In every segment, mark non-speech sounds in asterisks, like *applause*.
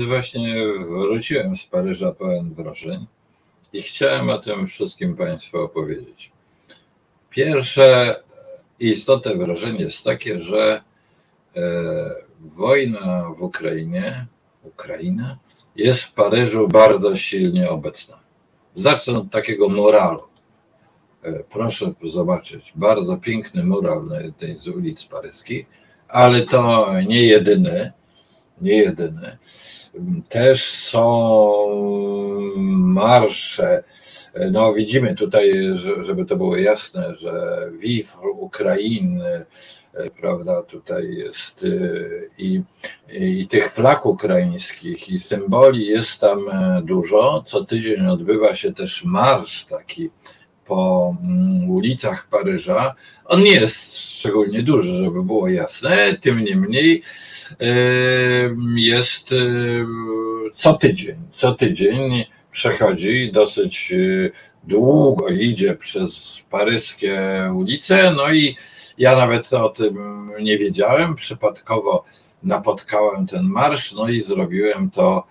Właśnie wróciłem z Paryża pełen wrażeń i chciałem o tym wszystkim Państwu opowiedzieć. Pierwsze istotne wrażenie jest takie, że e, wojna w Ukrainie, Ukraina, jest w Paryżu bardzo silnie obecna. Zacznę od takiego muralu. E, proszę zobaczyć, bardzo piękny mural na jednej z ulic paryskich, ale to nie jedyny, nie jedyny. Też są marsze. No widzimy tutaj, żeby to było jasne, że Viv Ukrainy, prawda, tutaj jest i, i tych flag ukraińskich i symboli jest tam dużo. Co tydzień odbywa się też marsz taki po mm, ulicach Paryża. On nie jest szczególnie duży, żeby było jasne, tym niemniej jest co tydzień. Co tydzień przechodzi dosyć y, długo, idzie przez paryskie ulice, no i ja nawet o tym nie wiedziałem. Przypadkowo napotkałem ten marsz, no i zrobiłem to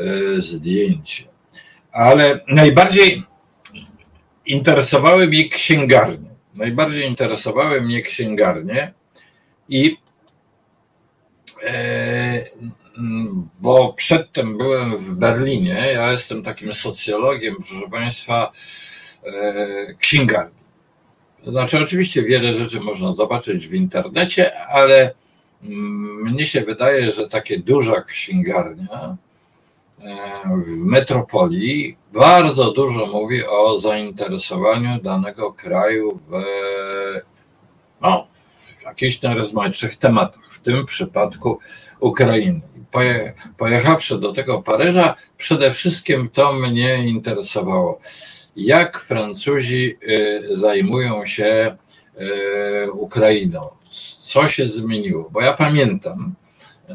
y, zdjęcie. Ale najbardziej interesowały mnie księgarnie. Najbardziej interesowały mnie księgarnie i bo przedtem byłem w Berlinie. Ja jestem takim socjologiem, proszę Państwa, e, księgarni. To znaczy, oczywiście wiele rzeczy można zobaczyć w internecie, ale mnie się wydaje, że takie duża księgarnia w metropolii bardzo dużo mówi o zainteresowaniu danego kraju w, no, jakichś najrozmaitszych tematach, w tym przypadku Ukrainy. Pojechawszy do tego Paryża, przede wszystkim to mnie interesowało. Jak Francuzi y, zajmują się y, Ukrainą? Co się zmieniło? Bo ja pamiętam, y,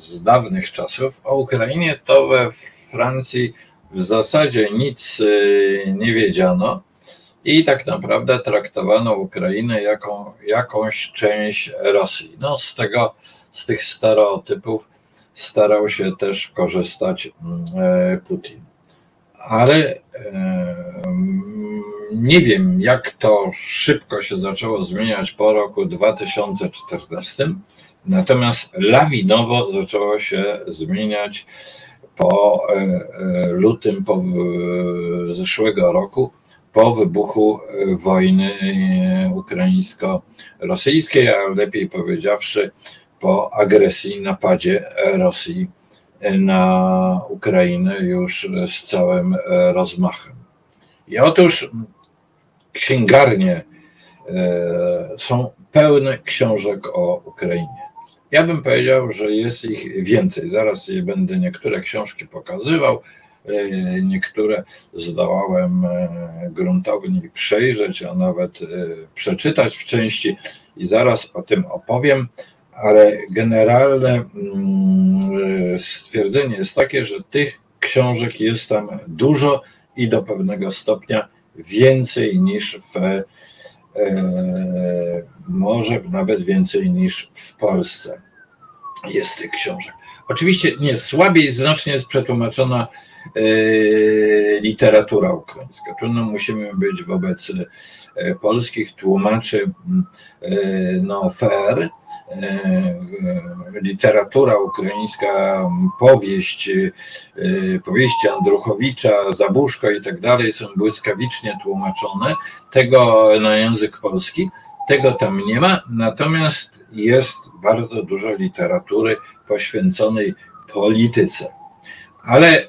z dawnych czasów o Ukrainie, to we Francji w zasadzie nic nie wiedziano i tak naprawdę traktowano Ukrainę jako jakąś część Rosji. No, z tego, z tych stereotypów starał się też korzystać mm, e, Putin. Ale e, nie wiem, jak to szybko się zaczęło zmieniać po roku 2014 Natomiast lawinowo zaczęło się zmieniać po e, lutym po zeszłego roku, po wybuchu wojny ukraińsko-rosyjskiej, a lepiej powiedziawszy, po agresji, napadzie Rosji na Ukrainę już z całym rozmachem. I otóż księgarnie są pełne książek o Ukrainie. Ja bym powiedział, że jest ich więcej. Zaraz je będę niektóre książki pokazywał. E, niektóre zdołałem e, gruntownie przejrzeć, a nawet e, przeczytać w części i zaraz o tym opowiem, ale generalne mm, stwierdzenie jest takie, że tych książek jest tam dużo i do pewnego stopnia więcej niż w może nawet więcej niż w Polsce jest tych książek. Oczywiście nie, słabiej znacznie jest przetłumaczona literatura ukraińska. Tu no, musimy być wobec e, polskich tłumaczy e, no, fair. Literatura ukraińska, powieść, powieści Andruchowicza, Zabuszko i tak dalej są błyskawicznie tłumaczone. Tego na język polski, tego tam nie ma, natomiast jest bardzo dużo literatury poświęconej polityce. Ale y,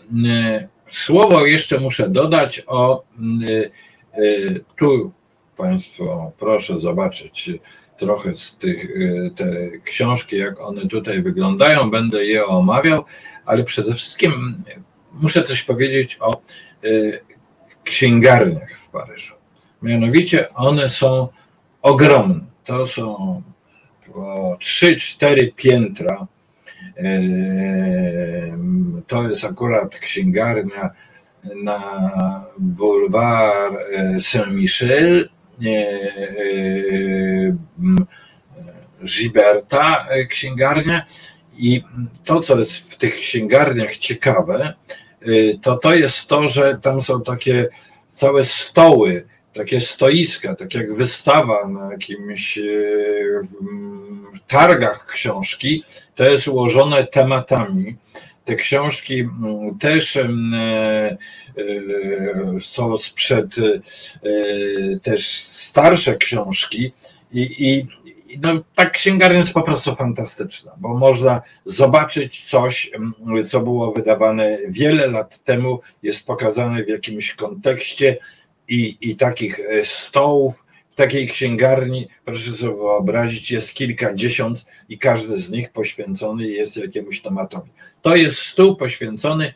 słowo jeszcze muszę dodać o y, y, tu Państwo proszę zobaczyć trochę z tych te książki, jak one tutaj wyglądają, będę je omawiał, ale przede wszystkim muszę coś powiedzieć o księgarniach w Paryżu. Mianowicie one są ogromne. To są o 3-4 piętra. E, to jest akurat księgarnia na Boulevard e, Saint-Michel, e, Giberta księgarnia. I to, co jest w tych księgarniach ciekawe, to to jest to, że tam są takie całe stoły, takie stoiska, tak jak wystawa na jakimś targach książki, to jest ułożone tematami. Te książki mm, też e, e, są sprzed e, też starsze książki i, i no, ta księgarnia jest po prostu fantastyczna, bo można zobaczyć coś, co było wydawane wiele lat temu, jest pokazane w jakimś kontekście i, i takich stołów w takiej księgarni, proszę sobie wyobrazić, jest kilkadziesiąt i każdy z nich poświęcony jest jakiemuś tematowi. To jest stół poświęcony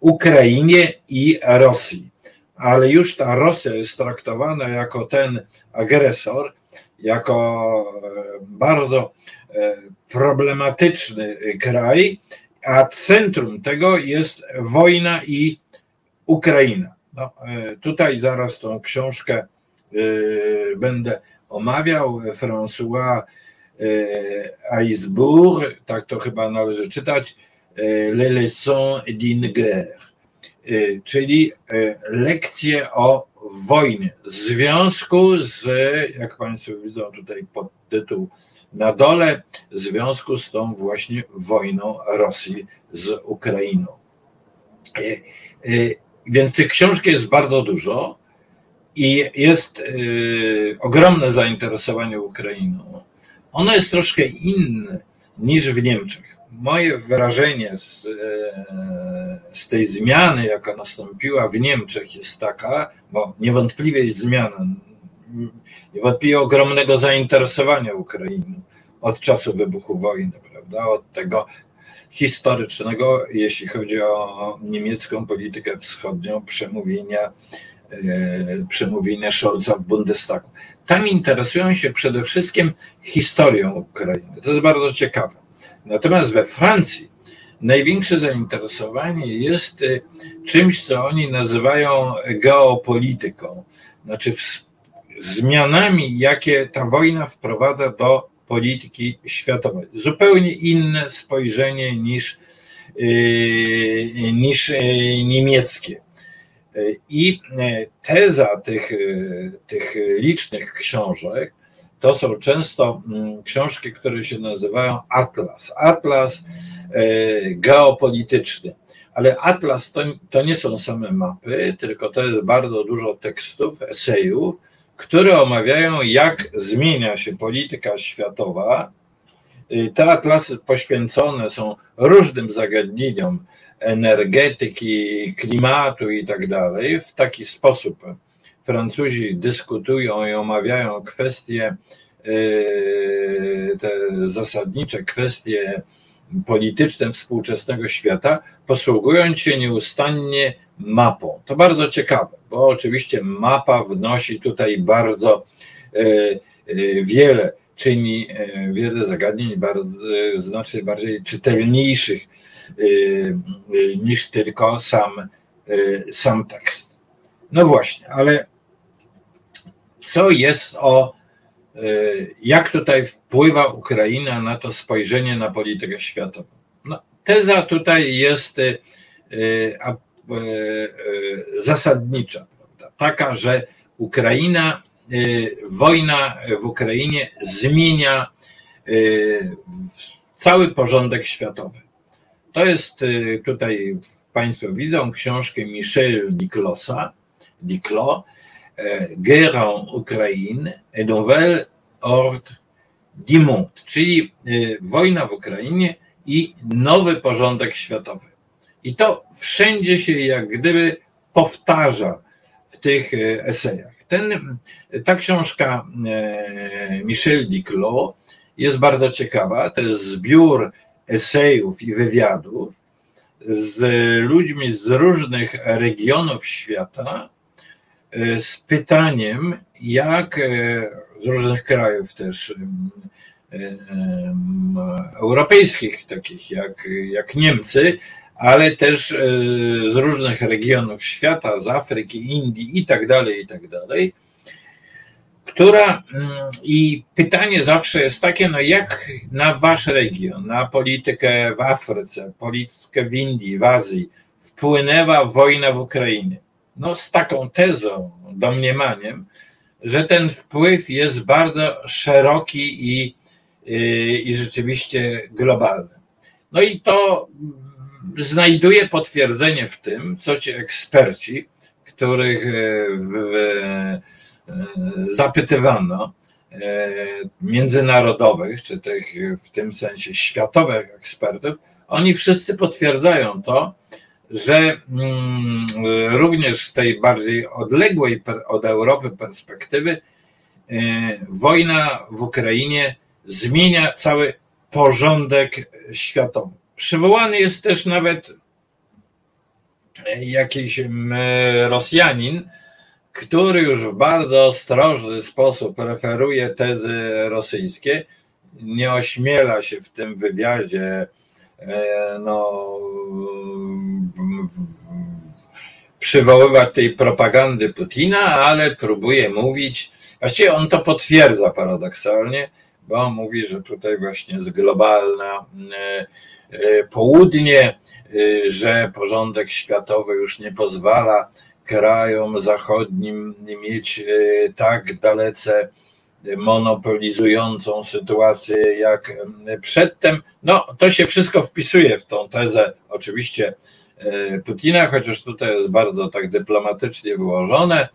Ukrainie i Rosji. Ale już ta Rosja jest traktowana jako ten agresor, jako e, bardzo e, problematyczny kraj, a centrum tego jest wojna i Ukraina. No, e, tutaj zaraz tą książkę Y, będę omawiał. François Aisbourg, y, tak to chyba należy czytać, Les leçons d'une czyli lekcje o wojnie. W związku z, jak Państwo widzą tutaj pod tytuł na dole, w związku z tą właśnie wojną Rosji z Ukrainą. Więc tych książek jest bardzo dużo. I jest y, ogromne zainteresowanie Ukrainą. Ono jest troszkę inne niż w Niemczech. Moje wrażenie z, y, z tej zmiany, jaka nastąpiła w Niemczech, jest taka, bo niewątpliwie jest zmiana, niewątpliwie ogromnego zainteresowania Ukrainą od czasu wybuchu wojny, prawda? Od tego historycznego, jeśli chodzi o niemiecką politykę wschodnią, przemówienia E, przemówienia Scholza w Bundestagu. Tam interesują się przede wszystkim historią Ukrainy. To jest bardzo ciekawe. Natomiast we Francji największe zainteresowanie jest e, czymś, co oni nazywają geopolityką, znaczy zmianami, jakie ta wojna wprowadza do polityki światowej. Zupełnie inne spojrzenie niż, e, niż niemieckie. I e, teza tych, tych licznych książek to są często mm, książki, które się nazywają Atlas. Atlas geopolityczny. Ale Atlas to, to nie są same mapy, tylko to jest bardzo dużo tekstów, esejów, które omawiają, jak zmienia się polityka światowa. Te atlasy poświęcone są różnym zagadnieniom energetyki, klimatu i tak dalej. W taki sposób Francuzi dyskutują i omawiają kwestie, yy, te zasadnicze kwestie polityczne współczesnego świata, posługując się nieustannie mapą. To bardzo ciekawe, bo oczywiście mapa wnosi tutaj bardzo yy, yy, wiele, czyni wiele zagadnień bardzo, znacznie bardziej czytelniejszych niż tylko sam, sam tekst. No właśnie, ale co jest o, jak tutaj wpływa Ukraina na to spojrzenie na politykę światową? No, teza tutaj jest zasadnicza, prawda? taka, że Ukraina, wojna w Ukrainie zmienia cały porządek światowy. To jest tutaj, Państwo widzą książkę Michel Diclosa, Diclo, e, Guerre en Ukraine et Nouvelle Ordre du Monde, czyli wojna w Ukrainie i nowy porządek światowy. I to wszędzie się jak gdyby powtarza w tych y, esejach. Ten, ta książka e, Michel Diclo jest bardzo ciekawa. To jest zbiór esejów i wywiadów z ludźmi z różnych regionów świata e, z pytaniem, jak e, z różnych krajów też e, europejskich, takich jak, jak Niemcy, ale też z różnych regionów świata, z Afryki, Indii i tak dalej, i tak dalej. która mm, i pytanie zawsze jest takie, no jak na wasz region, na politykę w Afryce, politykę w Indii, w Azji wpłynęła wojna w Ukrainie? No z taką tezą, domniemaniem, że ten wpływ jest bardzo szeroki i, i, i rzeczywiście globalny. No i to znajduje potwierdzenie w tym, co ci eksperci, których e, w, zapytywano, e, międzynarodowych, czy tych w tym sensie światowych ekspertów, oni wszyscy potwierdzają to, że mm, również z tej bardziej odległej od Europy perspektywy e, wojna w Ukrainie zmienia cały porządek światowy. Przywołany jest też nawet jakiś Rosjanin, który już w bardzo ostrożny sposób referuje tezy rosyjskie, nie ośmiela się w tym wywiadzie e, no, przywoływać tej propagandy Putina, ale próbuje mówić, właściwie on to potwierdza paradoksalnie, bo mówi, że tutaj właśnie jest globalna e, e, południe, że porządek światowy już nie pozwala krajom zachodnim mieć e, tak dalece monopolizującą sytuację jak przedtem. No, to się wszystko wpisuje w tą tezę, oczywiście e, Putina, chociaż tutaj jest bardzo tak dyplomatycznie wyłożone,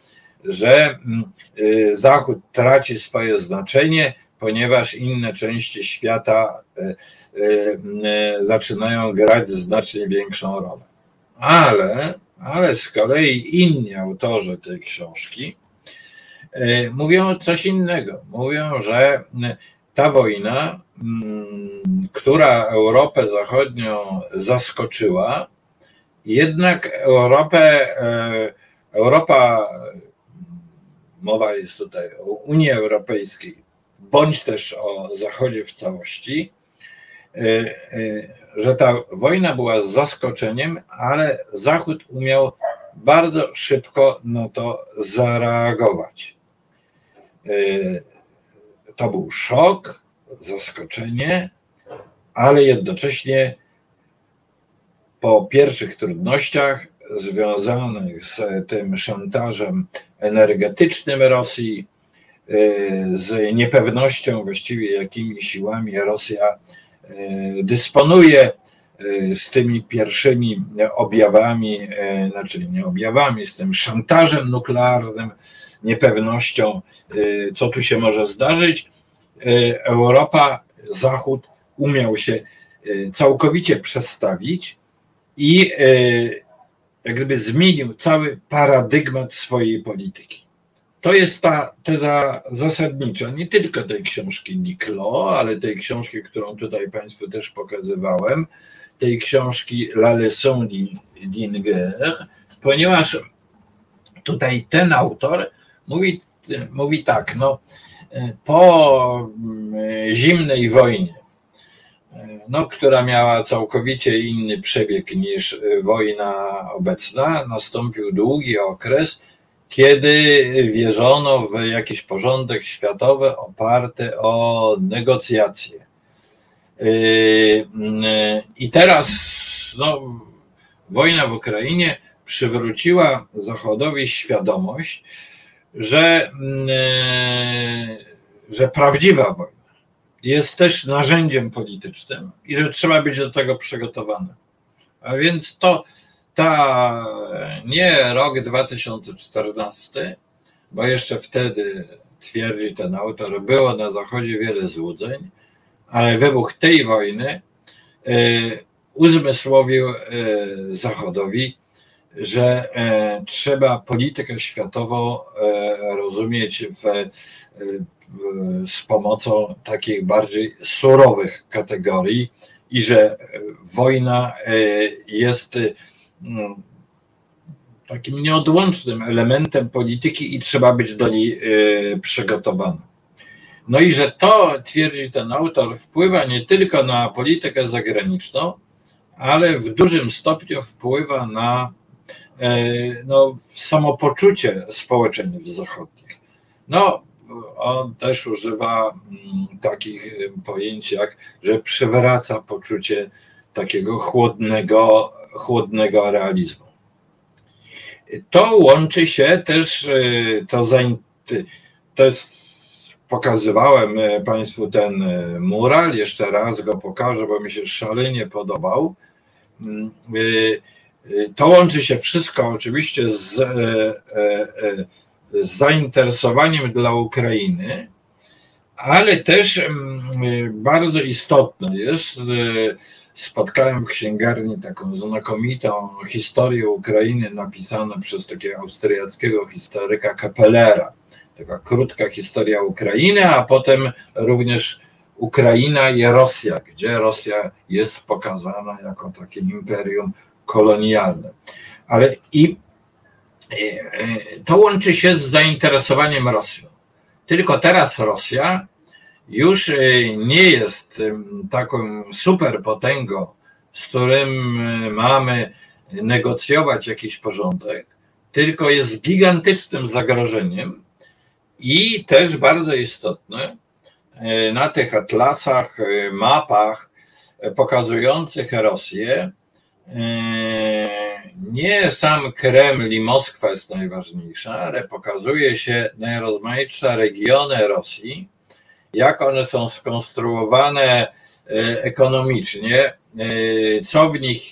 że mm, e, Zachód traci swoje znaczenie, ponieważ inne części świata zaczynają grać znacznie większą rolę. Ale ale z kolei inni autorzy tej książki e, mówią coś innego. Mówią, że ta wojna, która Europę Zachodnią zaskoczyła, jednak Europę, e, Europa, mowa jest tutaj o Unii Europejskiej, bądź też o Zachodzie w całości, e, że ta wojna była zaskoczeniem, ale Zachód umiał bardzo szybko na to zareagować. E, to był szok, zaskoczenie, ale jednocześnie po pierwszych trudnościach związanych z tym szantażem energetycznym Rosji, e, z niepewnością właściwie jakimi siłami Rosja E, dysponuje e, z tymi pierwszymi objawami, e, znaczy nie objawami, z tym szantażem nuklearnym, niepewnością, co tu się może zdarzyć. Europa, Zachód umiał się całkowicie przestawić i jak gdyby zmienił cały paradygmat swojej polityki. To jest ta teza zasadnicza, nie tylko tej książki Niklo, ale tej książki, którą tutaj Państwu też pokazywałem, tej książki La leçon d'Inger, ponieważ tutaj ten autor mówi, mówi tak, no, po mm, zimnej wojnie, no, która miała całkowicie inny przebieg niż wojna obecna, nastąpił długi okres, kiedy wierzono w jakiś porządek światowy oparty o negocjacje. Yy, I teraz no, wojna w Ukrainie przywróciła Zachodowi świadomość, że, yy, że prawdziwa wojna jest też narzędziem politycznym i że trzeba być do tego przygotowany. A więc to, ta nie rok 2014, bo jeszcze wtedy, twierdzi ten autor, było na Zachodzie wiele złudzeń, ale wybuch tej wojny y, uzmysłowił y, Zachodowi, że y, trzeba politykę światową rozumieć w, z pomocą takich bardziej surowych kategorii i że wojna jest takim nieodłącznym elementem polityki i trzeba być do niej e, przygotowanym. No i że to, twierdzi ten autor, wpływa nie tylko na politykę zagraniczną, ale w dużym stopniu wpływa na e, no, samopoczucie społeczeństw zachodnich. No, on też używa mm, takich pojęć jak, że przywraca poczucie takiego chłodnego, chłodnego realizmu. To łączy się też, to, to jest, pokazywałem Państwu ten mural, jeszcze raz go pokażę, bo mi się szalenie podobał. Mm, to łączy się wszystko oczywiście z, z zainteresowaniem dla Ukrainy, ale też mm, bardzo istotne jest, spotkałem w księgarni taką znakomitą historię Ukrainy napisaną przez takiego austriackiego historyka Kapelera. Taka krótka historia Ukrainy, a potem również Ukraina i Rosja, gdzie Rosja jest pokazana jako takie imperium kolonialne. Ale i to łączy się z zainteresowaniem Rosją. Tylko teraz Rosja już e, nie jest taką superpotęgą, z którym e, mamy negocjować jakiś porządek, tylko jest gigantycznym zagrożeniem i też bardzo istotne e, na tych atlasach, mapach pokazujących Rosję, nie sam Kreml i Moskwa jest najważniejsza, ale pokazuje się najrozmaitsze regiony Rosji, jak one są skonstruowane e, ekonomicznie, e, co w nich,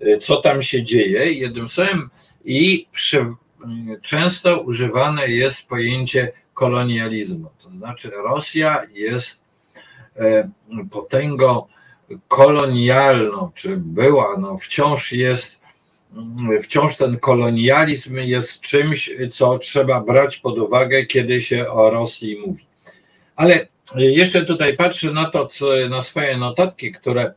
e, co tam się dzieje, jednym słowem, i przy, często używane jest pojęcie kolonializmu. To znaczy, Rosja jest potęgą kolonialną, czy była, no wciąż jest, wciąż ten kolonializm jest czymś, co trzeba brać pod uwagę, kiedy się o Rosji mówi. Ale jeszcze tutaj patrzę na to, co, na swoje notatki, które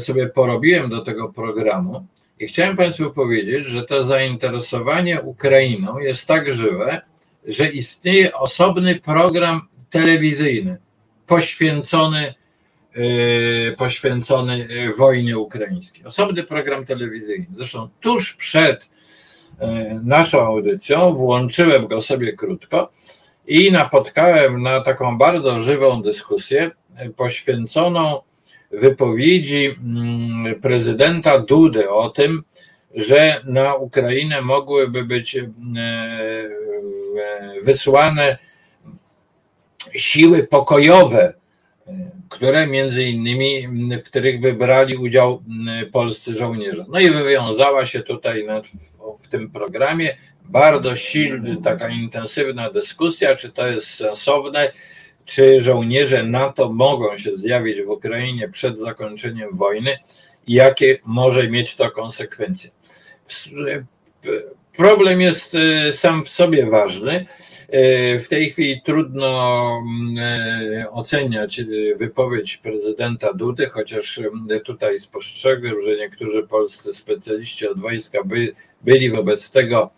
sobie porobiłem do tego programu i chciałem Państwu powiedzieć, że to zainteresowanie Ukrainą jest tak żywe, że istnieje osobny program telewizyjny poświęcony Y, poświęcony y, wojnie ukraińskiej. Osobny program telewizyjny. Zresztą tuż przed y, naszą audycją włączyłem go sobie krótko i napotkałem na taką bardzo żywą dyskusję poświęconą wypowiedzi mm, prezydenta Dudy o tym, że na Ukrainę mogłyby być wysłane siły pokojowe które między innymi, w których by brali udział polscy żołnierze. No i wywiązała się tutaj w tym programie bardzo silna, taka intensywna dyskusja, czy to jest sensowne, czy żołnierze NATO mogą się zjawić w Ukrainie przed zakończeniem wojny i jakie może mieć to konsekwencje. Problem jest y, sam w sobie ważny. Y, w tej chwili trudno mm, y, oceniać wypowiedź prezydenta Dudy, chociaż tutaj spostrzegłem, że niektórzy polscy specjaliści od wojska by, byli wobec tego,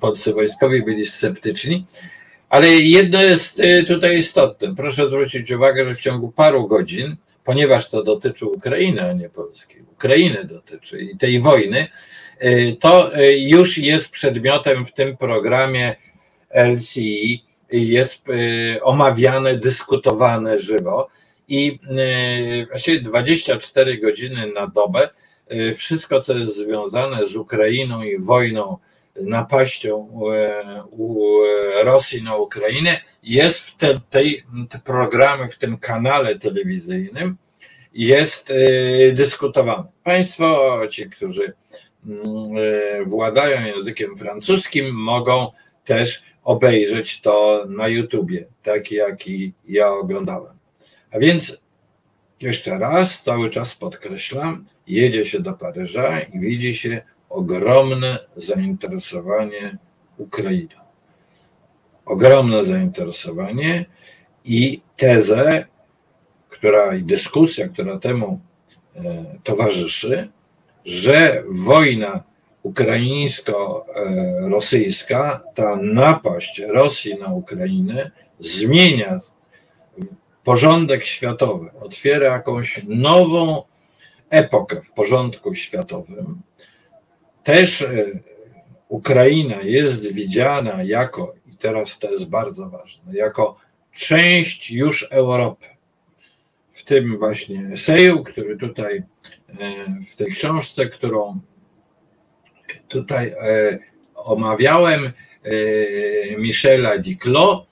polscy wojskowi byli sceptyczni. Ale jedno jest tutaj istotne. Proszę zwrócić uwagę, że w ciągu paru godzin, ponieważ to dotyczy Ukrainy, a nie Polski, Ukrainy dotyczy i tej wojny, Y, to już jest przedmiotem w tym programie LCI, jest omawiane, dyskutowane żywo i właściwie 24 godziny na dobę wszystko, co jest związane z Ukrainą i wojną, napaścią Rosji na Ukrainę, jest w te, tej te programy, w tym kanale telewizyjnym, jest dyskutowane. Państwo, ci, którzy Mm, władają językiem francuskim, mogą też obejrzeć to na YouTubie, tak jak i ja oglądałem. A więc jeszcze raz, cały czas podkreślam, jedzie się do Paryża i widzi się ogromne zainteresowanie Ukrainą. Ogromne zainteresowanie i tezę, która i dyskusja, która temu e, towarzyszy, że wojna ukraińsko-rosyjska, ta napaść Rosji na Ukrainę zmienia porządek światowy, otwiera jakąś nową epokę w porządku światowym. Też e, Ukraina jest widziana jako, i teraz to jest bardzo ważne, jako część już Europy. W tym właśnie eseju, który tutaj, w tej książce, którą tutaj omawiałem, Michela Diclo,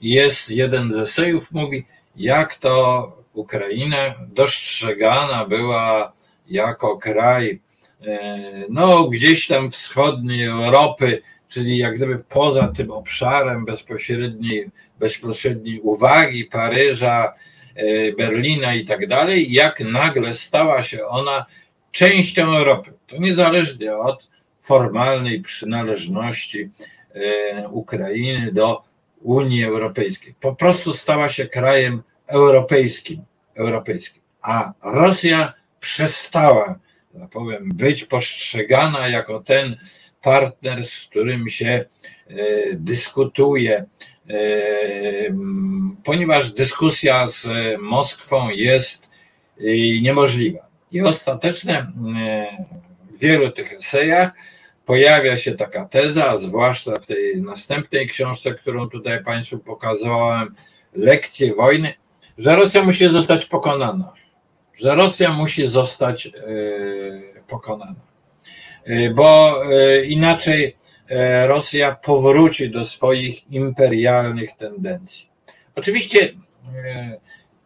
jest jeden z esejów, mówi, jak to Ukraina dostrzegana była jako kraj, e, no gdzieś tam wschodniej Europy, czyli jak gdyby poza tym obszarem bezpośredniej, bezpośredniej uwagi Paryża, e, Berlina i tak dalej, jak nagle stała się ona częścią Europy. To niezależnie od formalnej przynależności e, Ukrainy do Unii Europejskiej. Po prostu stała się krajem europejskim, europejskim. A Rosja przestała, tak powiem, być postrzegana jako ten partner, z którym się e, dyskutuje, e, ponieważ dyskusja z Moskwą jest e, niemożliwa. I ostatecznie w wielu tych esejach pojawia się taka teza, zwłaszcza w tej następnej książce, którą tutaj Państwu pokazałem, Lekcje wojny, że Rosja musi zostać pokonana, że Rosja musi zostać e, pokonana, e, bo e, inaczej Rosja powróci do swoich imperialnych tendencji. Oczywiście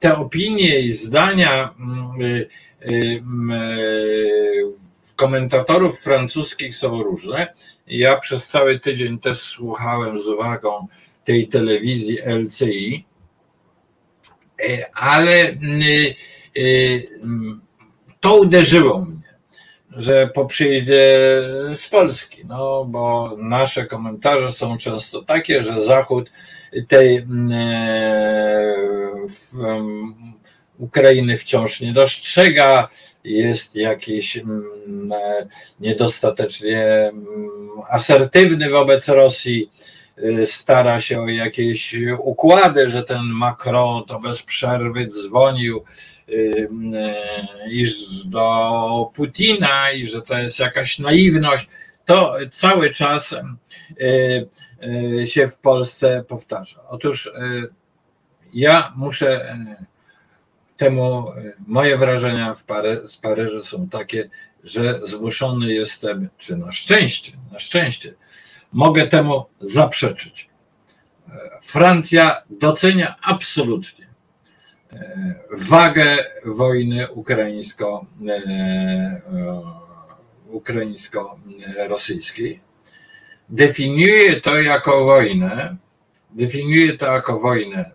te opinie i zdania komentatorów francuskich są różne. Ja przez cały tydzień też słuchałem z uwagą tej telewizji LCI, ale y, y, to uderzyło mnie, że poprzyjdzie z Polski, no bo nasze komentarze są często takie, że Zachód tej e, Ukrainy wciąż nie dostrzega, jest jakiś mm, e, niedostatecznie mm, asertywny wobec Rosji, stara się o jakieś układy, że ten Macron to bez przerwy dzwonił y, y, iż do Putina i że to jest jakaś naiwność. To cały czas się w Polsce powtarza. Otóż ja muszę temu moje wrażenia w Pary, z Paryża są takie, że zmuszony jestem, czy na szczęście, na szczęście, mogę temu zaprzeczyć. E, Francja docenia absolutnie e, wagę wojny ukraińsko, ukraińsko-rosyjskiej. Definiuje to jako wojnę, definiuje to jako wojnę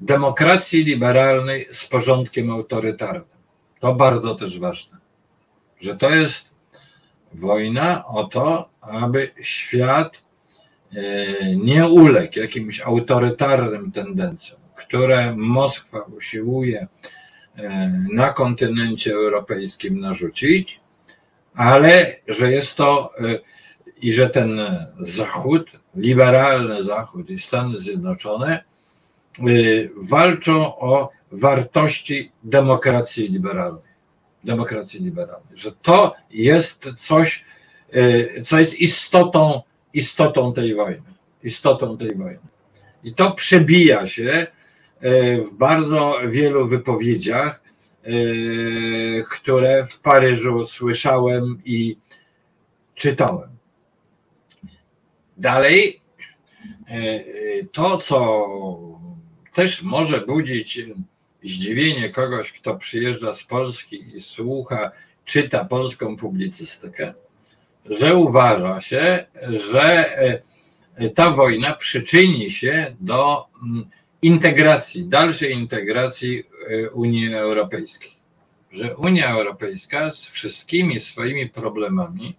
demokracji liberalnej z porządkiem autorytarnym. To bardzo też ważne, że to jest wojna o to, aby świat e, nie uległ jakimś autorytarnym tendencjom, które Moskwa usiłuje e, na kontynencie europejskim narzucić, ale że jest to e, i że ten Zachód, liberalny Zachód i Stany Zjednoczone walczą o wartości demokracji liberalnej. Demokracji liberalnej, że to jest coś, co jest istotą, istotą tej wojny. Istotą tej wojny. I to przebija się y, w bardzo wielu wypowiedziach, które w Paryżu słyszałem i czytałem. Dalej, to co też może budzić zdziwienie kogoś, kto przyjeżdża z Polski i słucha, czyta polską publicystykę, że uważa się, że e, ta wojna przyczyni się do mm, integracji, dalszej integracji e, Unii Europejskiej. Że Unia Europejska z wszystkimi swoimi problemami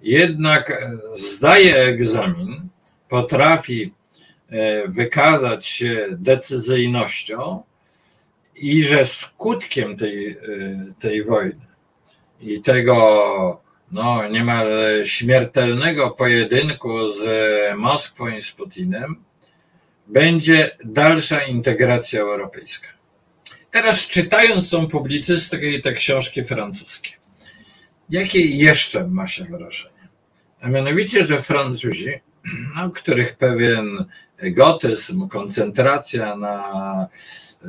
jednak e, zdaje egzamin, potrafi wykazać się decyzyjnością i że skutkiem tej, tej wojny i tego no, niemal śmiertelnego pojedynku z Moskwą i z Putinem będzie dalsza integracja europejska. Teraz czytając tą publicystykę i te książki francuskie, jakie jeszcze ma się wrażenie? A mianowicie, że Francuzi *clears throat* no, których pewien gotyzm, koncentracja na, e,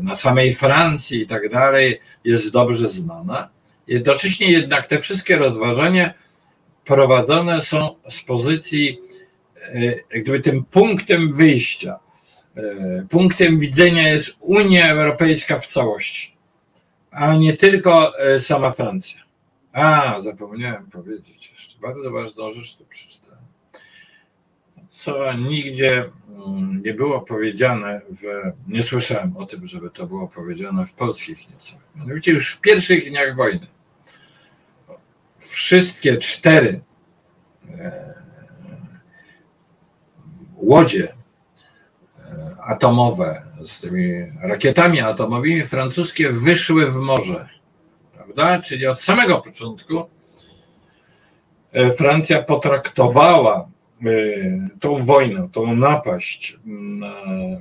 na samej Francji i tak dalej jest dobrze znana. Jednocześnie jednak te wszystkie rozważania prowadzone są z pozycji, e, gdyby tym punktem wyjścia, e, punktem widzenia jest Unia Europejska w całości, a nie tylko sama Francja. A, zapomniałem powiedzieć jeszcze bardzo ważną rzecz tu przeczytałem co nigdzie mm, nie było powiedziane, w, nie słyszałem o tym, żeby to było powiedziane w polskich newsach. Mianowicie już w pierwszych dniach wojny wszystkie cztery e, łodzie e, atomowe z tymi rakietami atomowymi francuskie wyszły w morze. Prawda? Czyli od samego początku e, Francja potraktowała tą wojnę, tą napaść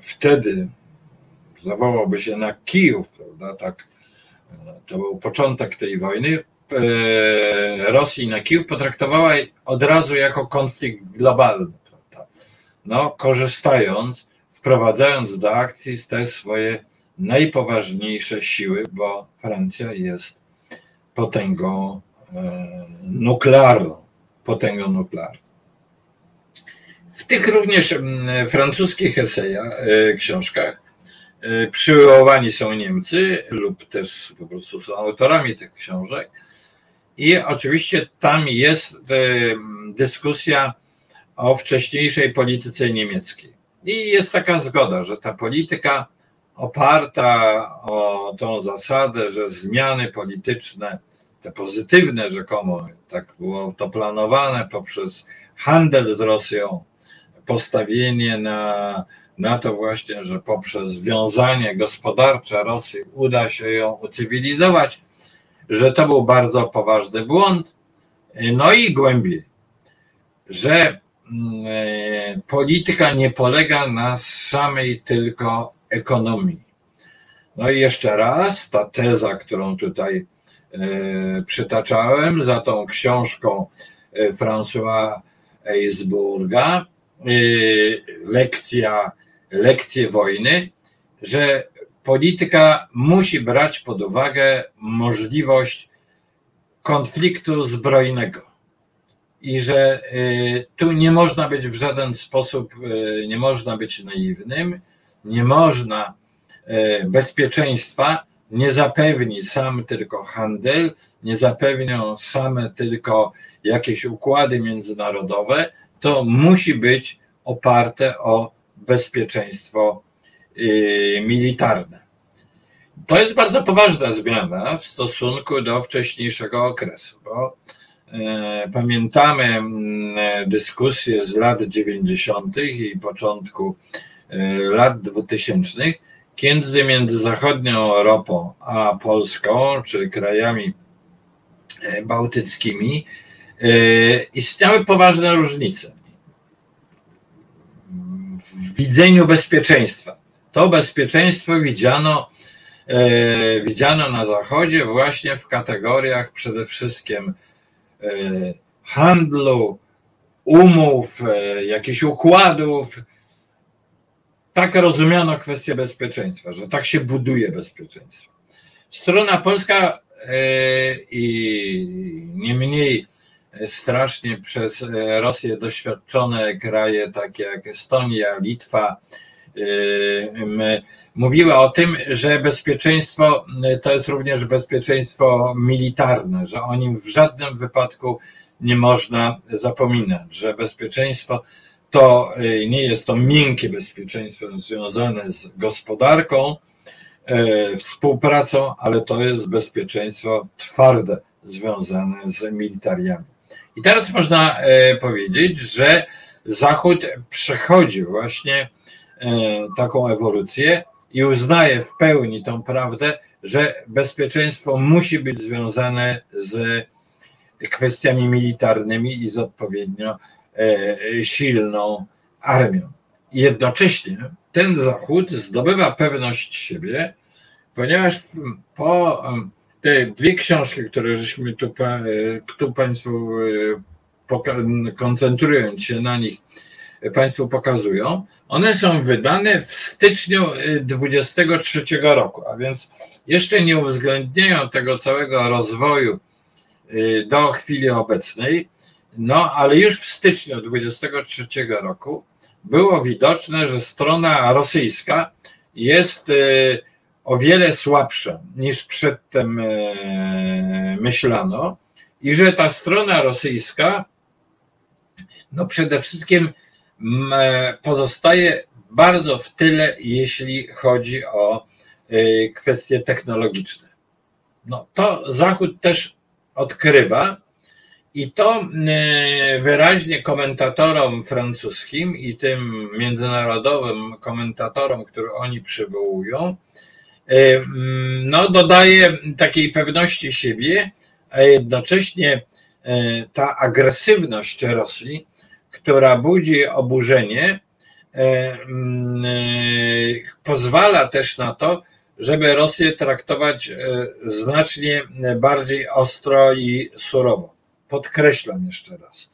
wtedy zawołałby się na Kijów, prawda, tak, to był początek tej wojny, Rosji na Kijów potraktowała od razu jako konflikt globalny, prawda, no, korzystając, wprowadzając do akcji te swoje najpoważniejsze siły, bo Francja jest potęgą nuklearną, potęgą nuklearną. W tych również francuskich esejach, e, książkach e, przywoływani są Niemcy lub też po prostu są autorami tych książek. I oczywiście tam jest dyskusja o wcześniejszej polityce niemieckiej. I jest taka zgoda, że ta polityka oparta o tą zasadę, że zmiany polityczne, te pozytywne rzekomo, tak było to planowane poprzez handel z Rosją, postawienie na, na to właśnie, że poprzez związanie gospodarcze Rosji uda się ją ucywilizować, że to był bardzo poważny błąd. No i głębiej, że mm, e, polityka nie polega na samej tylko ekonomii. No i jeszcze raz, ta teza, którą tutaj e, przytaczałem, za tą książką e, François Eisburga, lekcja, lekcje wojny, że polityka musi brać pod uwagę możliwość konfliktu zbrojnego i że y, tu nie można być w żaden sposób, y, nie można być naiwnym, nie można bezpieczeństwa, nie zapewni sam tylko handel, nie zapewnią same tylko jakieś układy międzynarodowe, to musi być oparte o bezpieczeństwo y, militarne. To jest bardzo poważna zmiana w stosunku do wcześniejszego okresu, bo e, pamiętamy mm, dyskusje z lat 90. i początku e, lat 2000, kiedy między zachodnią Europą a Polską, czy krajami e, bałtyckimi, istniały poważne różnice w widzeniu bezpieczeństwa. To bezpieczeństwo widziano, e, widziano na Zachodzie właśnie w kategoriach przede wszystkim e, handlu, umów, e, jakichś układów. Tak rozumiano kwestię bezpieczeństwa, że tak się buduje bezpieczeństwo. Strona polska i nie mniej strasznie przez e, Rosję doświadczone kraje takie jak Estonia, Litwa, e, mówiła o tym, że bezpieczeństwo e, to jest również bezpieczeństwo militarne, że o nim w żadnym wypadku nie można zapominać, że bezpieczeństwo to nie jest to miękkie bezpieczeństwo związane z gospodarką, współpracą, ale to jest bezpieczeństwo twarde związane z militariami. I teraz można powiedzieć, że Zachód przechodzi właśnie taką ewolucję i uznaje w pełni tą prawdę, że bezpieczeństwo musi być związane z kwestiami militarnymi i z odpowiednio e, silną armią. Jednocześnie ten Zachód zdobywa pewność siebie, ponieważ po te dwie książki, które żeśmy tu, tu Państwu e, koncentrując się na nich, Państwu pokazują, one są wydane w styczniu 23 roku, a więc jeszcze nie uwzględniają tego całego rozwoju do chwili obecnej, no ale już w styczniu 23 roku było widoczne, że strona rosyjska jest o wiele słabsza niż przedtem myślano i że ta strona rosyjska no przede wszystkim pozostaje bardzo w tyle, jeśli chodzi o y, kwestie technologiczne. No, to Zachód też odkrywa i to y, wyraźnie komentatorom francuskim i tym międzynarodowym komentatorom, które oni przywołują, y, no, dodaje takiej pewności siebie, a jednocześnie ta agresywność Rosji która budzi oburzenie, e, mm, e, pozwala też na to, żeby Rosję traktować e, znacznie bardziej ostro i surowo. Podkreślam jeszcze raz.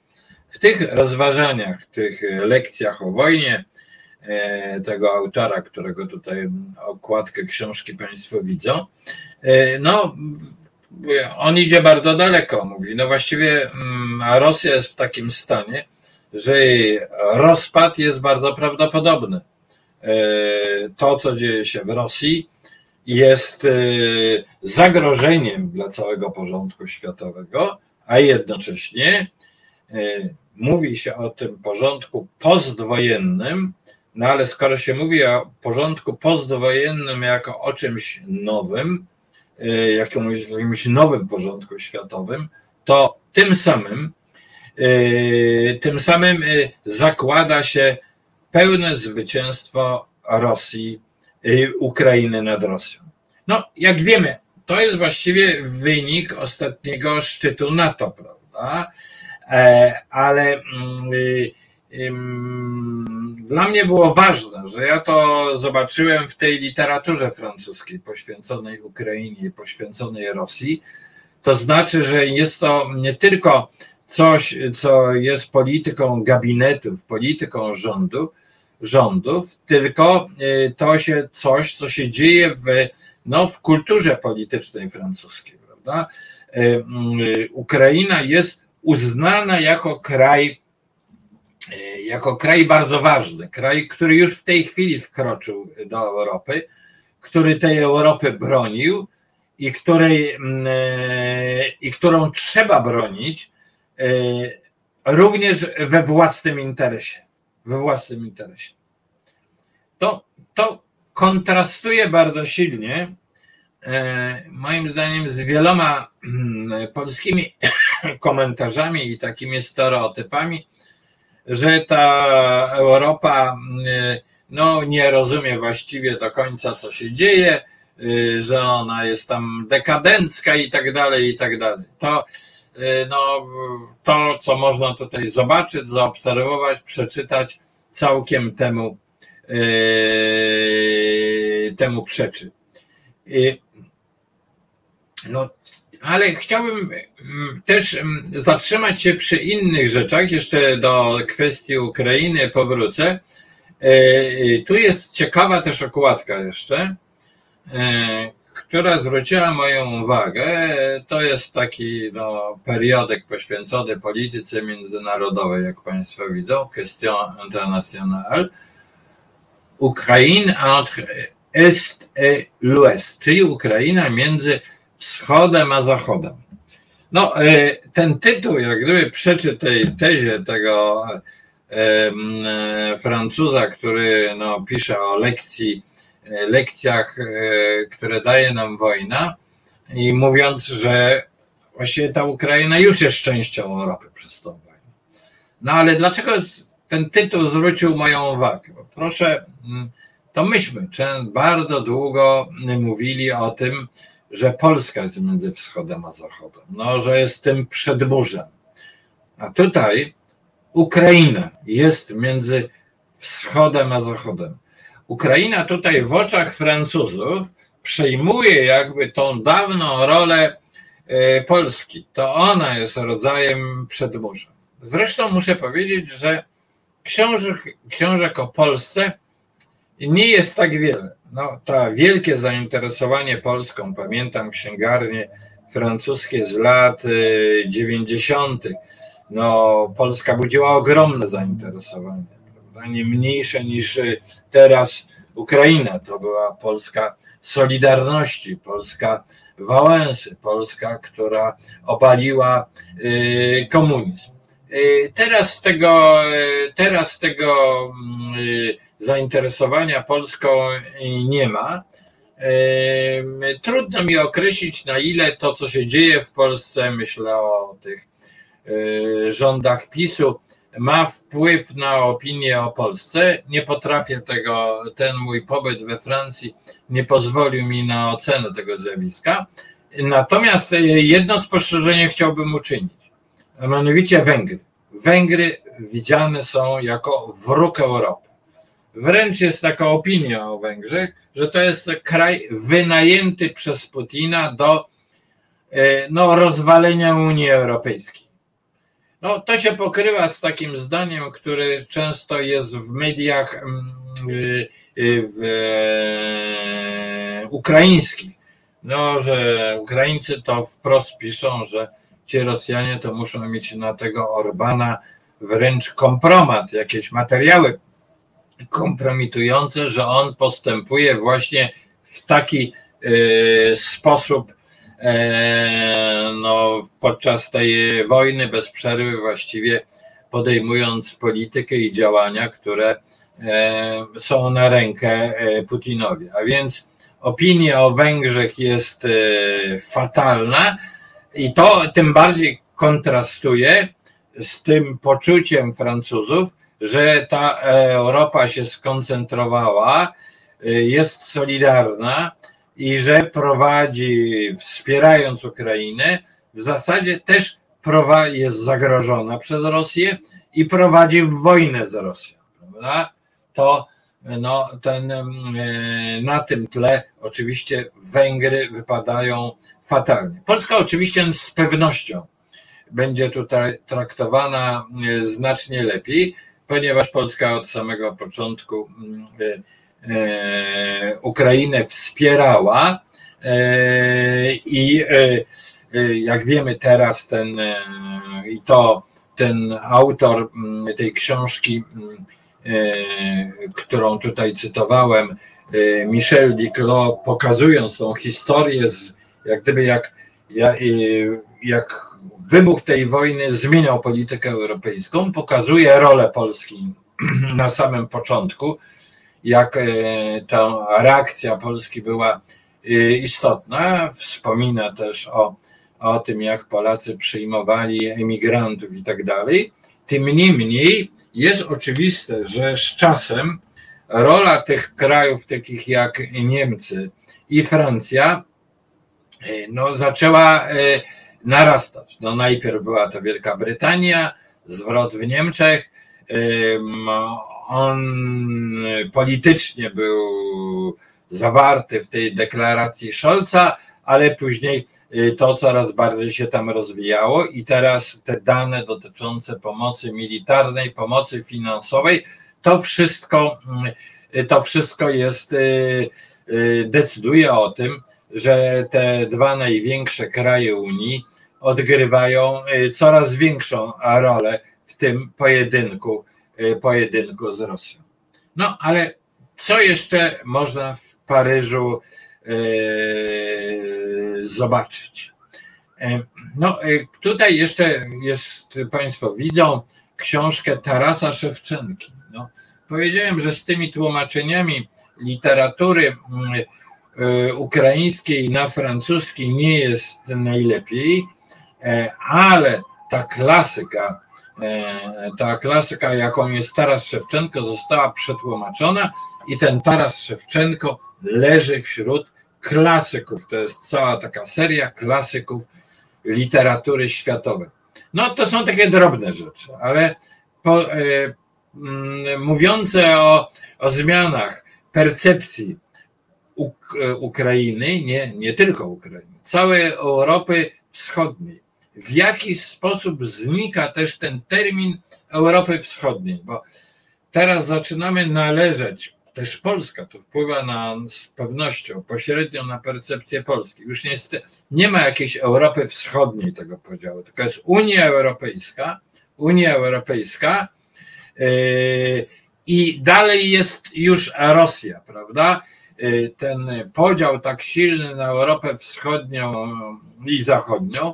W tych rozważaniach, tych lekcjach o wojnie, tego autora, którego tutaj okładkę książki Państwo widzą, no, on idzie bardzo daleko. Mówi, no właściwie mm, Rosja jest w takim stanie, że rozpad jest bardzo prawdopodobny. E, to, co dzieje się w Rosji, jest e, zagrożeniem dla całego porządku światowego, a jednocześnie e, mówi się o tym porządku postwojennym, no ale skoro się mówi o porządku postwojennym jako o czymś nowym, jakimś, jakimś nowym porządku światowym, to tym samym tym samym e, zakłada się pełne zwycięstwo Rosji, e, Ukrainy nad Rosją. No, jak wiemy, to jest właściwie wynik ostatniego szczytu NATO, prawda? Ale mm, dla mnie było ważne, że ja to zobaczyłem w tej literaturze francuskiej poświęconej Ukrainie poświęconej Rosji. To znaczy, że jest to nie tylko coś, co jest polityką gabinetów, polityką rządu, rządów, tylko y, to się coś, co się dzieje w, no, w kulturze politycznej francuskiej, prawda? Y, y, Ukraina jest uznana jako kraj, jako kraj bardzo ważny, kraj, który już w tej chwili wkroczył do Europy, który tej Europy bronił i, której, i którą trzeba bronić, również we własnym interesie. We własnym interesie. To, to kontrastuje bardzo silnie, e, moim zdaniem, z wieloma mm, polskimi *coughs* komentarzami i takimi stereotypami, że ta Europa mm, no, nie rozumie właściwie do końca, co się dzieje, y, że ona jest tam dekadencka i tak dalej, i tak dalej. To no, to, co można tutaj zobaczyć, zaobserwować, przeczytać, całkiem temu, yy, temu przeczy. Yy, no, ale chciałbym mm, też mm, zatrzymać się przy innych rzeczach, jeszcze do kwestii Ukrainy powrócę. Tu jest ciekawa też okładka jeszcze która zwróciła moją uwagę, to jest taki no, periodyk poświęcony polityce międzynarodowej, jak Państwo widzą, Question Internationale. Ukraine entre Est et l'Ouest, czyli Ukraina między wschodem a zachodem. No, e, ten tytuł, jak gdyby przeczy tej tezie tego e, Francuza, który no, pisze o lekcji lekcjach, e, które daje nam wojna i mówiąc, że właściwie ta Ukraina już jest częścią Europy przez tą wojnę. No ale dlaczego ten tytuł zwrócił moją uwagę? Bo proszę, mm, to myśmy bardzo długo mówili o tym, że Polska jest między wschodem a zachodem, no, że jest tym przedmurzem. A tutaj Ukraina jest między wschodem a zachodem. Ukraina tutaj w oczach Francuzów przejmuje jakby tą dawną rolę e, Polski. To ona jest rodzajem przedmurza. Zresztą muszę powiedzieć, że książek, książek o Polsce nie jest tak wiele. No, to wielkie zainteresowanie Polską, pamiętam księgarnie francuskie z lat 90. Y, no, Polska budziła ogromne zainteresowanie, prawda? nie mniejsze niż y, teraz Ukraina. To była Polska Solidarności, Polska Wałęsy, Polska, która obaliła y, komunizm. Teraz tego, teraz tego zainteresowania Polską nie ma. Trudno mi określić, na ile to, co się dzieje w Polsce, myślę o tych rządach PiSu, ma wpływ na opinię o Polsce. Nie potrafię tego, ten mój pobyt we Francji nie pozwolił mi na ocenę tego zjawiska. Natomiast jedno spostrzeżenie chciałbym uczynić, a mianowicie Węgry. Węgry widziane są jako wróg Europy. Wręcz jest taka opinia o Węgrzech, że to jest kraj wynajęty przez Putina do e, no, rozwalenia Unii Europejskiej. No, to się pokrywa z takim zdaniem, które często jest w mediach mm, y, y, w, w, ukraińskich. No, że Ukraińcy to wprost piszą, że ci Rosjanie to muszą mieć na tego Orbana wręcz kompromat, jakieś materiały kompromitujące, że on postępuje właśnie w taki e, sposób e, no, podczas tej wojny bez przerwy właściwie podejmując politykę i działania, które e, są na rękę Putinowi. A więc opinia o Węgrzech jest fatalna i to tym bardziej kontrastuje z tym poczuciem Francuzów, że ta Europa się skoncentrowała, jest solidarna i że prowadzi, wspierając Ukrainę, w zasadzie też jest zagrożona przez Rosję i prowadzi wojnę z Rosją. Prawda? To no, ten, na tym tle oczywiście Węgry wypadają fatalnie. Polska oczywiście z pewnością będzie tutaj traktowana znacznie lepiej, ponieważ Polska od samego początku e, e, Ukrainę wspierała e, i jak wiemy teraz ten i to ten autor mm, tej książki, mm, którą tutaj cytowałem, Michel Diclot, pokazując tą historię, z, jak gdyby jak, jak wybuch tej wojny zmieniał politykę europejską, pokazuje rolę Polski *clears throat* na samym początku, jak e, ta reakcja Polski była e, istotna. Wspomina też o, o tym, jak Polacy przyjmowali emigrantów i tak dalej. Tym niemniej jest oczywiste, że z czasem rola tych krajów, takich jak Niemcy i Francja, e, no, zaczęła narastać. No najpierw była to Wielka Brytania, zwrot w Niemczech. On politycznie był zawarty w tej deklaracji Scholza, ale później y, to coraz bardziej się tam rozwijało i teraz te dane dotyczące pomocy militarnej, pomocy finansowej, to wszystko, y, to wszystko jest, y, decyduje o tym, że te dwa największe kraje Unii odgrywają y, coraz większą rolę w tym pojedynku, y, pojedynku z Rosją. No ale co jeszcze można w Paryżu y, zobaczyć? No, tutaj jeszcze jest, Państwo widzą książkę Tarasa Szewczenki. No, powiedziałem, że z tymi tłumaczeniami literatury ukraińskiej na francuski nie jest najlepiej. E, ale ta klasyka, e, ta klasyka, jaką jest Taras Szewczenko, została przetłumaczona i ten Taras Szewczenko leży wśród klasyków. To jest cała taka seria klasyków literatury światowej. No to są takie drobne rzeczy, ale po, e, mm, mówiące o, o zmianach percepcji Uk Ukrainy, nie, nie tylko Ukrainy, całej Europy Wschodniej, w jaki sposób znika też ten termin Europy Wschodniej, bo teraz zaczynamy należeć, też Polska to wpływa na, z pewnością pośrednio na percepcję Polski. Już niestety nie ma jakiejś Europy Wschodniej tego podziału, tylko jest Unia Europejska, Unia Europejska yy, i dalej jest już Rosja, prawda? Yy, ten podział tak silny na Europę Wschodnią i Zachodnią,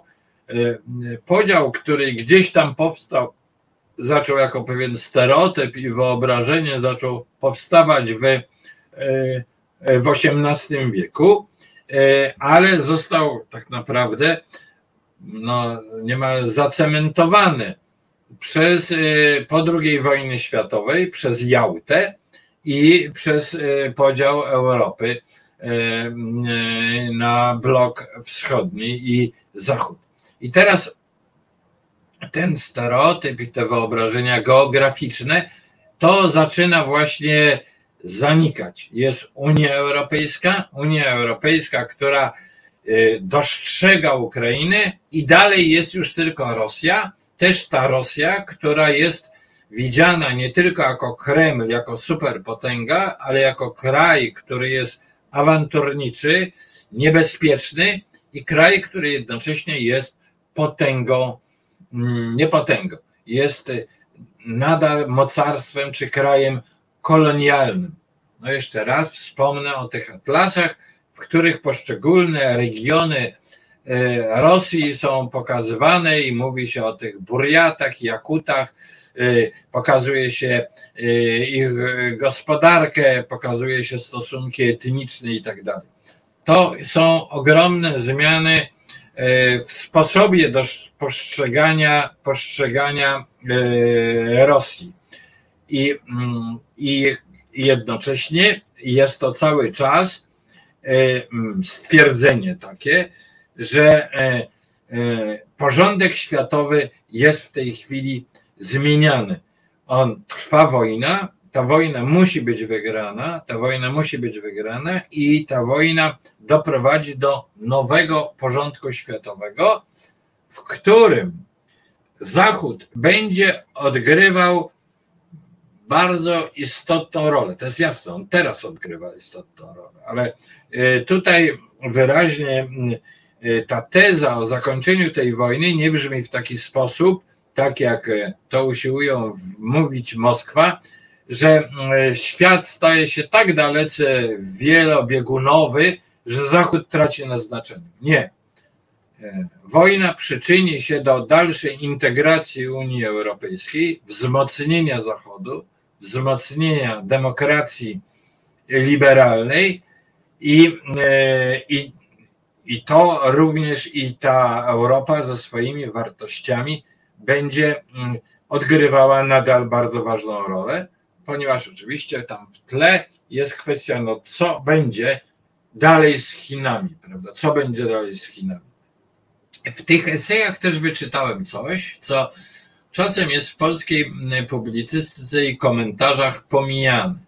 podział, który gdzieś tam powstał zaczął jako pewien stereotyp i wyobrażenie zaczął powstawać w, e, w XVIII wieku, e, ale został tak naprawdę no, niemal zacementowany przez, po II wojnie światowej przez Jałtę i przez podział Europy na blok wschodni i zachód. I teraz ten stereotyp i te wyobrażenia geograficzne, to zaczyna właśnie zanikać. Jest Unia Europejska, Unia Europejska, która y, dostrzega Ukrainę i dalej jest już tylko Rosja, też ta Rosja, która jest widziana nie tylko jako Kreml, jako superpotęga, ale jako kraj, który jest awanturniczy, niebezpieczny i kraj, który jednocześnie jest potęgą Mm, nie potęgą, jest y, nadal mocarstwem czy krajem kolonialnym. No jeszcze raz wspomnę o tych atlasach, w których poszczególne regiony y, Rosji są pokazywane i mówi się o tych Burjatach, Jakutach, y, pokazuje się ich gospodarkę, pokazuje się stosunki etniczne i tak dalej. To są ogromne zmiany w sposobie do postrzegania, postrzegania e, Rosji. I, mm, I jednocześnie jest to cały czas e, mm, stwierdzenie takie, że porządek światowy jest w tej chwili zmieniany. On trwa wojna, ta wojna musi być wygrana, ta wojna musi być wygrana i ta wojna doprowadzi do nowego porządku światowego, w którym Zachód będzie odgrywał bardzo istotną rolę. To jest jasne, on teraz odgrywa istotną rolę, ale y, tutaj wyraźnie y, ta teza o zakończeniu tej wojny nie brzmi w taki sposób, tak jak to usiłują mówić Moskwa, że e, świat staje się tak dalece wielobiegunowy, że Zachód traci na znaczeniu. Nie. E, wojna przyczyni się do dalszej integracji Unii Europejskiej, wzmocnienia Zachodu, wzmocnienia demokracji liberalnej i, e, i, i to również i ta Europa ze swoimi wartościami będzie mm, odgrywała nadal bardzo ważną rolę ponieważ oczywiście tam w tle jest kwestia, no co będzie dalej z Chinami, prawda? Co będzie dalej z Chinami? W tych esejach też wyczytałem coś, co czasem jest w polskiej publicystyce i komentarzach pomijane.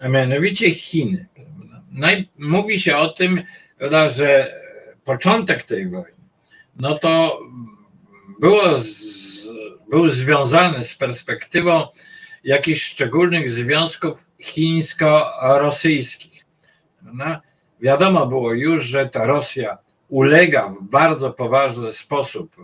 A mianowicie Chiny. Mówi się o tym, że początek tej wojny, no to było z, był związany z perspektywą jakichś szczególnych związków chińsko-rosyjskich. No, wiadomo było już, że ta Rosja ulega w bardzo poważny sposób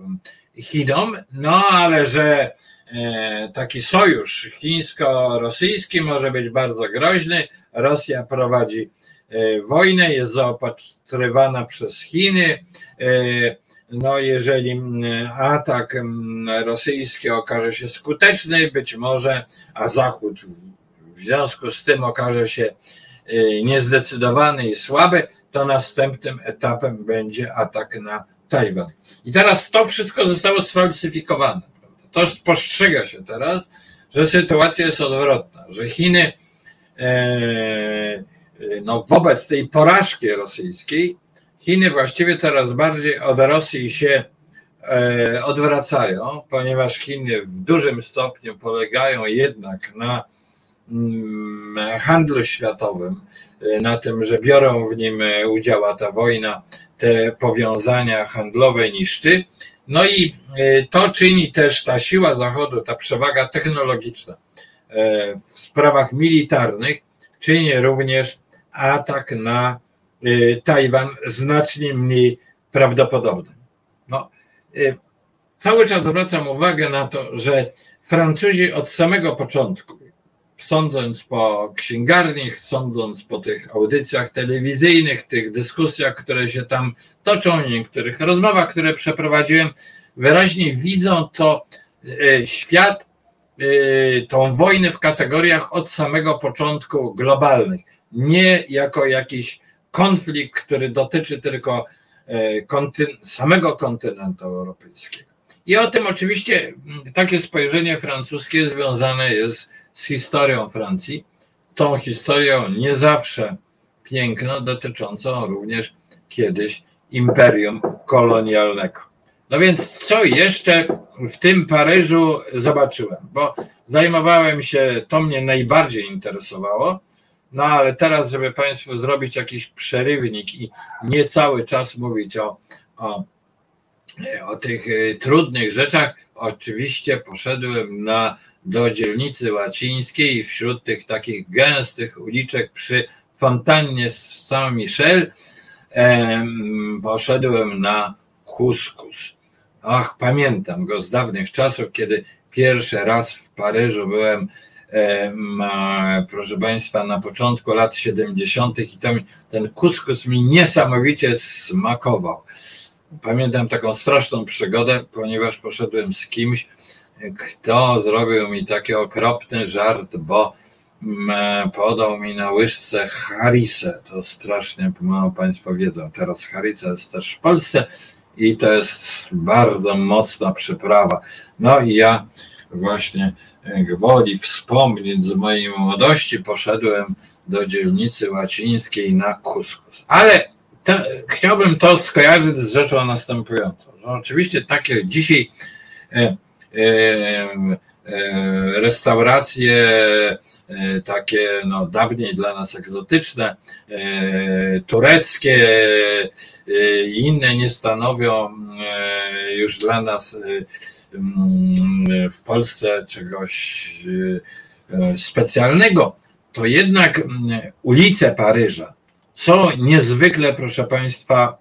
Chinom, no ale że e, taki sojusz chińsko-rosyjski może być bardzo groźny. Rosja prowadzi e, wojnę, jest zaopatrywana przez Chiny. E, no, jeżeli mm, atak mm, rosyjski okaże się skuteczny, być może, a Zachód w związku z tym okaże się y, niezdecydowany i słaby, to następnym etapem będzie atak na Tajwan. I teraz to wszystko zostało sfalsyfikowane. To postrzega się teraz, że sytuacja jest odwrotna, że Chiny e, no, wobec tej porażki rosyjskiej Chiny właściwie coraz bardziej od Rosji się e, odwracają, ponieważ Chiny w dużym stopniu polegają jednak na mm, handlu światowym, e, na tym, że biorą w nim udział, a ta wojna te powiązania handlowe niszczy. No i to czyni też ta siła Zachodu, ta przewaga technologiczna w sprawach militarnych, czyni również atak na Tajwan znacznie mniej prawdopodobny. No, cały czas zwracam uwagę na to, że Francuzi od samego początku, sądząc po księgarniach, sądząc po tych audycjach telewizyjnych, tych dyskusjach, które się tam toczą, niektórych rozmowach, które przeprowadziłem, wyraźnie widzą to e, świat, tą wojnę w kategoriach od samego początku globalnych. Nie jako jakiś konflikt, który dotyczy tylko e, samego kontynentu europejskiego. I o tym oczywiście takie spojrzenie francuskie związane jest z historią Francji, tą historią nie zawsze piękną, dotyczącą również kiedyś imperium kolonialnego. No więc co jeszcze w tym Paryżu zobaczyłem? Bo zajmowałem się, to mnie najbardziej interesowało, no ale teraz, żeby Państwu zrobić jakiś przerywnik i nie cały czas mówić o, o o tych e, trudnych rzeczach, oczywiście poszedłem na, do dzielnicy łacińskiej i wśród tych takich gęstych uliczek przy fontannie Saint-Michel poszedłem na kuskus. Ach, pamiętam go z dawnych czasów, kiedy pierwszy raz w Paryżu byłem, proszę Państwa, na początku lat 70. i ten kuskus mi niesamowicie smakował. Pamiętam taką straszną przygodę, ponieważ poszedłem z kimś, kto zrobił mi taki okropny żart, bo mm, podał mi na łyżce harisę. To strasznie mało Państwo wiedzą. Teraz harisa jest też w Polsce i to jest bardzo mocna przyprawa. No i ja właśnie gwoli wspomnieć z mojej młodości poszedłem do dzielnicy łacińskiej na kuskus. Ale chciałbym to skojarzyć z rzeczą następującą. Że oczywiście takie dzisiaj e, e, e, restauracje e, takie no, dawniej dla nas egzotyczne, e, tureckie e, i inne nie stanowią już dla nas mm, w Polsce czegoś specjalnego, to jednak mm, ulice Paryża co niezwykle, proszę Państwa,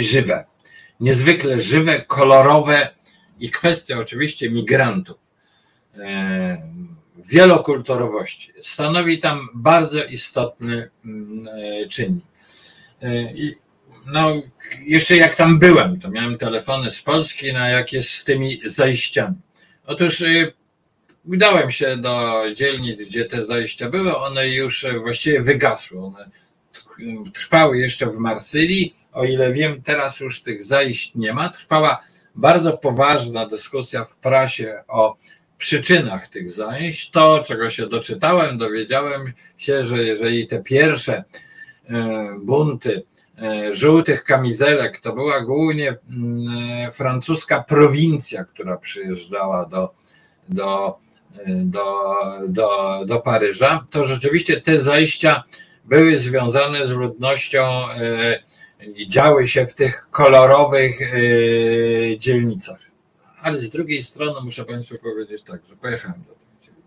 żywe. Niezwykle żywe, kolorowe i kwestia oczywiście migrantów, wielokulturowości stanowi tam bardzo istotny yy, czynnik. No, jeszcze jak tam byłem, to miałem telefony z Polski, na jak jest z tymi zajściami. Otóż udałem się do dzielnic, gdzie te zajścia były, one już właściwie wygasły. One trwały jeszcze w Marsylii, o ile wiem, teraz już tych zajść nie ma. Trwała bardzo poważna dyskusja w prasie o przyczynach tych zajść. To, czego się doczytałem, dowiedziałem się, że jeżeli te pierwsze e, bunty e, żółtych kamizelek to była głównie mm, e, francuska prowincja, która przyjeżdżała do, do do, do, do Paryża, to rzeczywiście te zajścia były związane z ludnością i działy się w tych kolorowych dzielnicach. Ale z drugiej strony muszę Państwu powiedzieć tak, że pojechałem do dzielnic.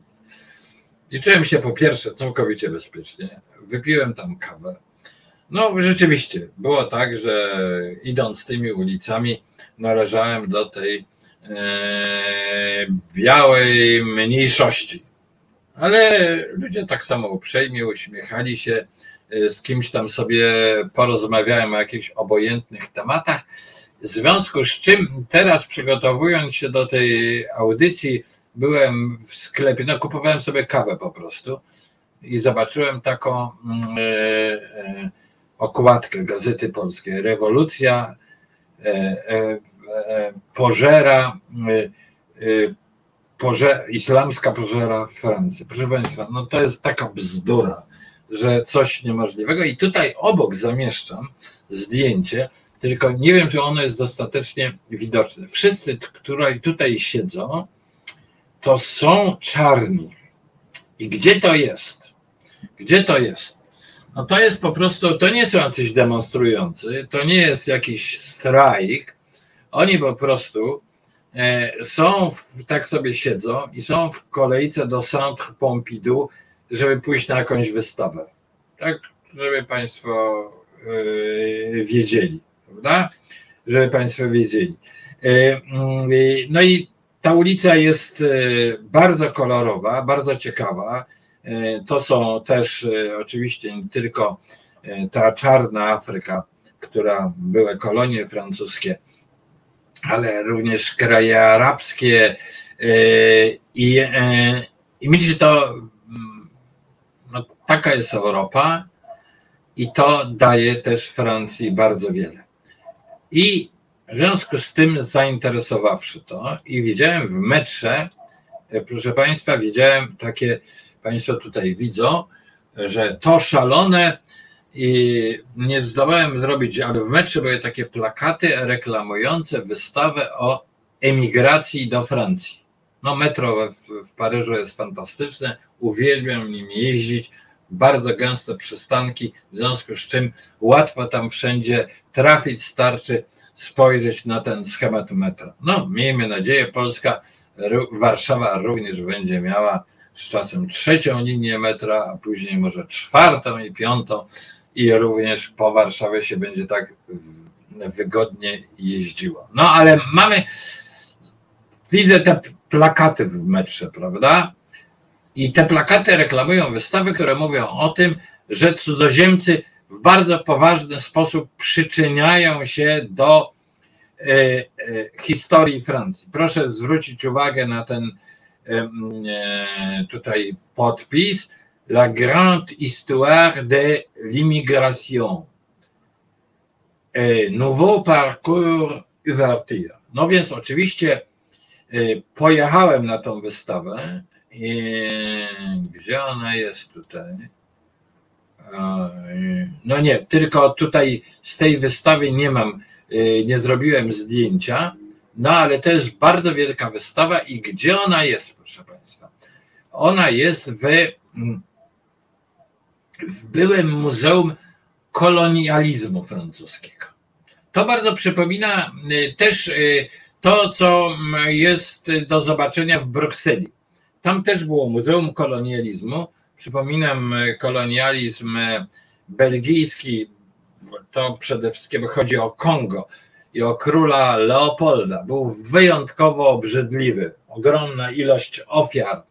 I czułem się po pierwsze całkowicie bezpiecznie. Wypiłem tam kawę. No rzeczywiście było tak, że idąc tymi ulicami należałem do tej E, białej mniejszości. Ale ludzie tak samo uprzejmie uśmiechali się, e, z kimś tam sobie porozmawiałem o jakichś obojętnych tematach. W związku z czym teraz przygotowując się do tej audycji, byłem w sklepie, no kupowałem sobie kawę po prostu i zobaczyłem taką mm, e, okładkę Gazety Polskiej. Rewolucja E, pożera, e, e, poże, islamska pożera w Francji. Proszę Państwa, no to jest taka bzdura, że coś niemożliwego. I tutaj obok zamieszczam zdjęcie, tylko nie wiem, czy ono jest dostatecznie widoczne. Wszyscy, którzy tutaj siedzą, to są czarni. I gdzie to jest? Gdzie to jest? No to jest po prostu, to nie są jacyś demonstrujący, to nie jest jakiś strajk, Oni po prostu e, są, w, tak sobie siedzą i są w kolejce do Centre Pompidou, żeby pójść na jakąś wystawę. Tak, żeby Państwo e, wiedzieli, prawda? Żeby Państwo wiedzieli. Mm, no i ta ulica jest bardzo kolorowa, bardzo ciekawa. To są też oczywiście nie tylko ta czarna Afryka, która były kolonie francuskie, ale również kraje arabskie e, i, e, i myślę, że to mm, no, taka jest Europa i to daje też Francji bardzo wiele. I w związku z tym zainteresowawszy to i widziałem w metrze, e, proszę Państwa, widziałem takie, Państwo tutaj widzą, że to szalone i nie zdołałem zrobić, ale w metrze były takie plakaty reklamujące wystawę o emigracji do Francji. No metro w, w Paryżu jest fantastyczne, uwielbiam nim jeździć, bardzo gęste przystanki, w związku z czym łatwo tam wszędzie trafić, starczy spojrzeć na ten schemat metra. No, miejmy nadzieję, Polska, Warszawa również będzie miała z czasem trzecią linię metra, a później może czwartą i piątą i również po Warszawie się będzie tak wygodnie jeździło. No ale mamy, widzę te plakaty w metrze, prawda? I te plakaty reklamują wystawy, które mówią o tym, że cudzoziemcy w bardzo poważny sposób przyczyniają się do e, e, historii Francji. Proszę zwrócić uwagę na ten e, tutaj podpis la grande histoire de l'immigration. Nouveau parcours ouverture. No więc oczywiście pojechałem na tą wystawę. Gdzie ona jest tutaj? No nie, tylko tutaj z tej wystawy nie mam, e, nie zrobiłem zdjęcia, no ale to jest bardzo wielka wystawa i gdzie ona jest, proszę Państwa? Ona jest w mm, w byłym Muzeum Kolonializmu Francuskiego. To bardzo przypomina y, też y, to, co jest do zobaczenia w Brukseli. Tam też było Muzeum Kolonializmu. Przypominam, y, kolonializm belgijski, to przede wszystkim chodzi o Kongo i o króla Leopolda. Był wyjątkowo obrzydliwy. Ogromna ilość ofiar,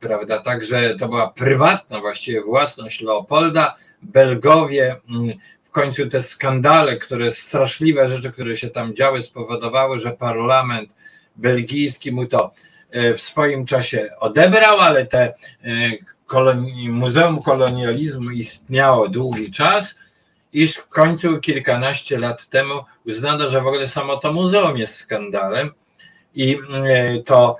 prawda? Także to była prywatna właściwie własność Leopolda. Belgowie, mm, w końcu te skandale, które straszliwe rzeczy, które się tam działy, spowodowały, że parlament belgijski mu to e, w swoim czasie odebrał, ale te e, Muzeum Kolonializmu istniało długi czas, iż w końcu kilkanaście lat temu uznano, że w ogóle samo to muzeum jest skandalem i e, to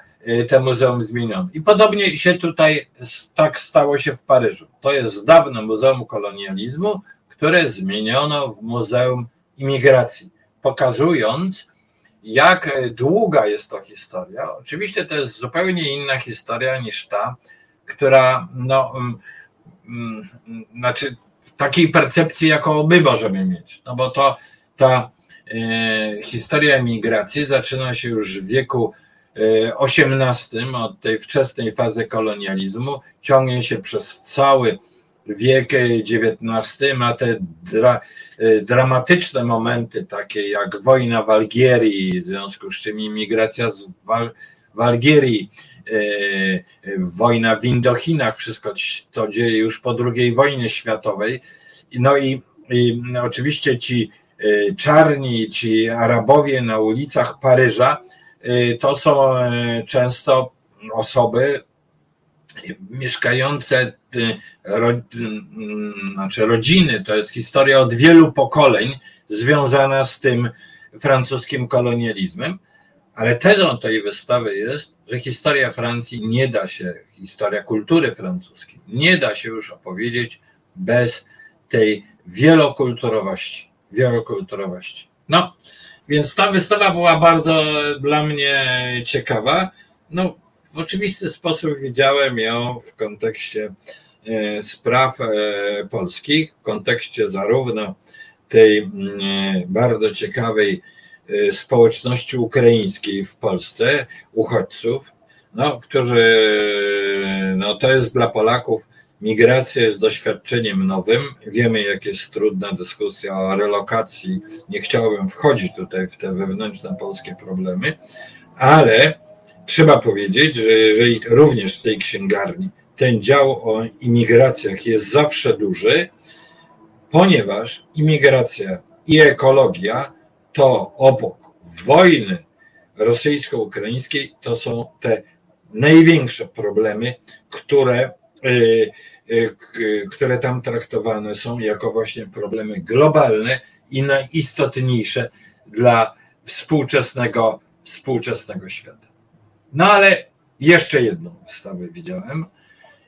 te muzeum zmieniono. I podobnie się tutaj tak stało się w Paryżu. To jest dawne Muzeum Kolonializmu, które zmieniono w Muzeum Imigracji, pokazując, jak długa jest to historia. Oczywiście to jest zupełnie inna historia niż ta, która, no, um, um, znaczy takiej percepcji, jaką my możemy mieć. No bo to ta e, historia emigracji zaczyna się już w wieku XVIII, od tej wczesnej fazy kolonializmu, ciągnie się przez cały wiek XIX, ma te dra, dramatyczne momenty, takie jak wojna w Algierii, w związku z czym imigracja z w Algierii, e, wojna w Indochinach, wszystko to dzieje już po II wojnie światowej. No i, i oczywiście ci czarni, ci Arabowie na ulicach Paryża Y, to są y, często osoby mieszkające, y, znaczy rodziny, to jest historia od wielu pokoleń związana z tym francuskim kolonializmem, ale tezą tej wystawy jest, że historia Francji nie da się, historia kultury francuskiej, nie da się już opowiedzieć bez tej wielokulturowości. Wielokulturowości. No, więc ta wystawa była bardzo dla mnie ciekawa. No, w oczywisty sposób widziałem ją w kontekście spraw e, polskich, w kontekście zarówno tej bardzo ciekawej społeczności ukraińskiej w Polsce, uchodźców, no, którzy, no to jest dla Polaków, migracja jest doświadczeniem nowym. Wiemy, jak jest trudna dyskusja o relokacji. Nie chciałbym wchodzić tutaj w te wewnętrzne polskie problemy, ale trzeba powiedzieć, że jeżeli również w tej księgarni ten dział o imigracjach jest zawsze duży, ponieważ imigracja i ekologia to obok wojny rosyjsko-ukraińskiej to są te największe problemy, które, y, y, które tam traktowane są jako właśnie problemy globalne i najistotniejsze dla współczesnego, współczesnego świata. No ale jeszcze jedną wystawę widziałem.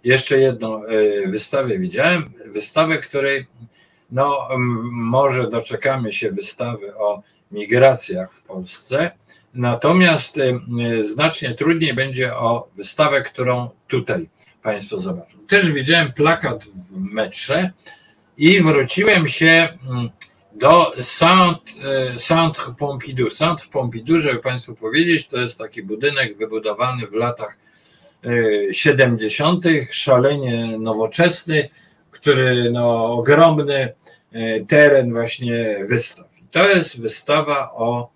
Jeszcze jedną y, wystawę widziałem. Wystawę, której no, może doczekamy się wystawy o migracjach w Polsce Natomiast y, znacznie trudniej będzie o wystawę, którą tutaj Państwo zobaczą. Też widziałem plakat w metrze i wróciłem się do Centre Pompidou. Centre Pompidou, żeby Państwu powiedzieć, to jest taki budynek wybudowany w latach 70., y, szalenie nowoczesny, który no, ogromny teren właśnie wystaw. To jest wystawa o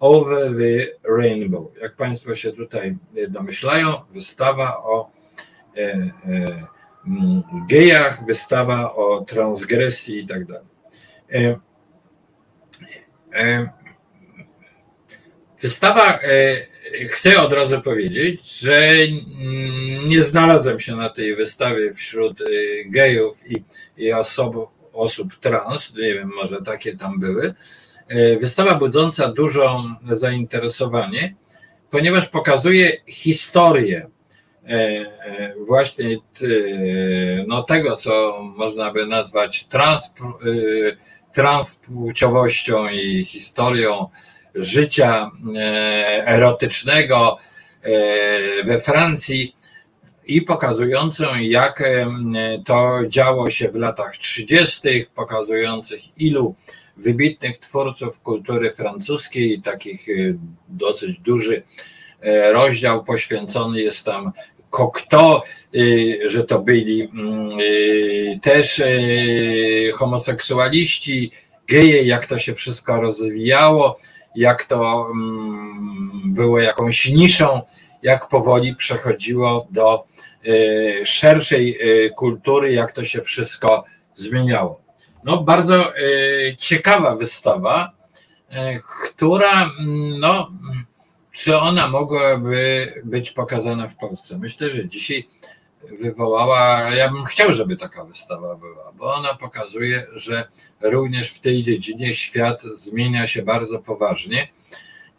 Over the Rainbow. Jak Państwo się tutaj domyślają, wystawa o mm, gejach, wystawa o transgresji i tak dalej. Wystawa, chcę od razu powiedzieć, że nie znalazłem się na tej wystawie wśród e, gejów i, i osób, osób trans, nie wiem, może takie tam były, E, wystawa budząca dużo zainteresowanie, ponieważ pokazuje historię e, właśnie no, tego, co można by nazwać trans, transpłciowością i historią życia erotycznego we Francji i pokazującą, jak to działo się w latach 30., pokazujących ilu wybitnych twórców kultury francuskiej, takich dosyć duży e, rozdział poświęcony jest tam y, że to byli mm, też homoseksualiści, geje, jak to się wszystko rozwijało, jak to mm, było jakąś niszą, jak powoli przechodziło do szerszej kultury, jak to się wszystko zmieniało. No, bardzo e, ciekawa wystawa, która, mm, no, czy ona mogłaby być pokazana w Polsce? Myślę, że dzisiaj wywołała, ja bym chciał, żeby taka wystawa była, bo ona pokazuje, że również w tej dziedzinie świat zmienia się bardzo poważnie.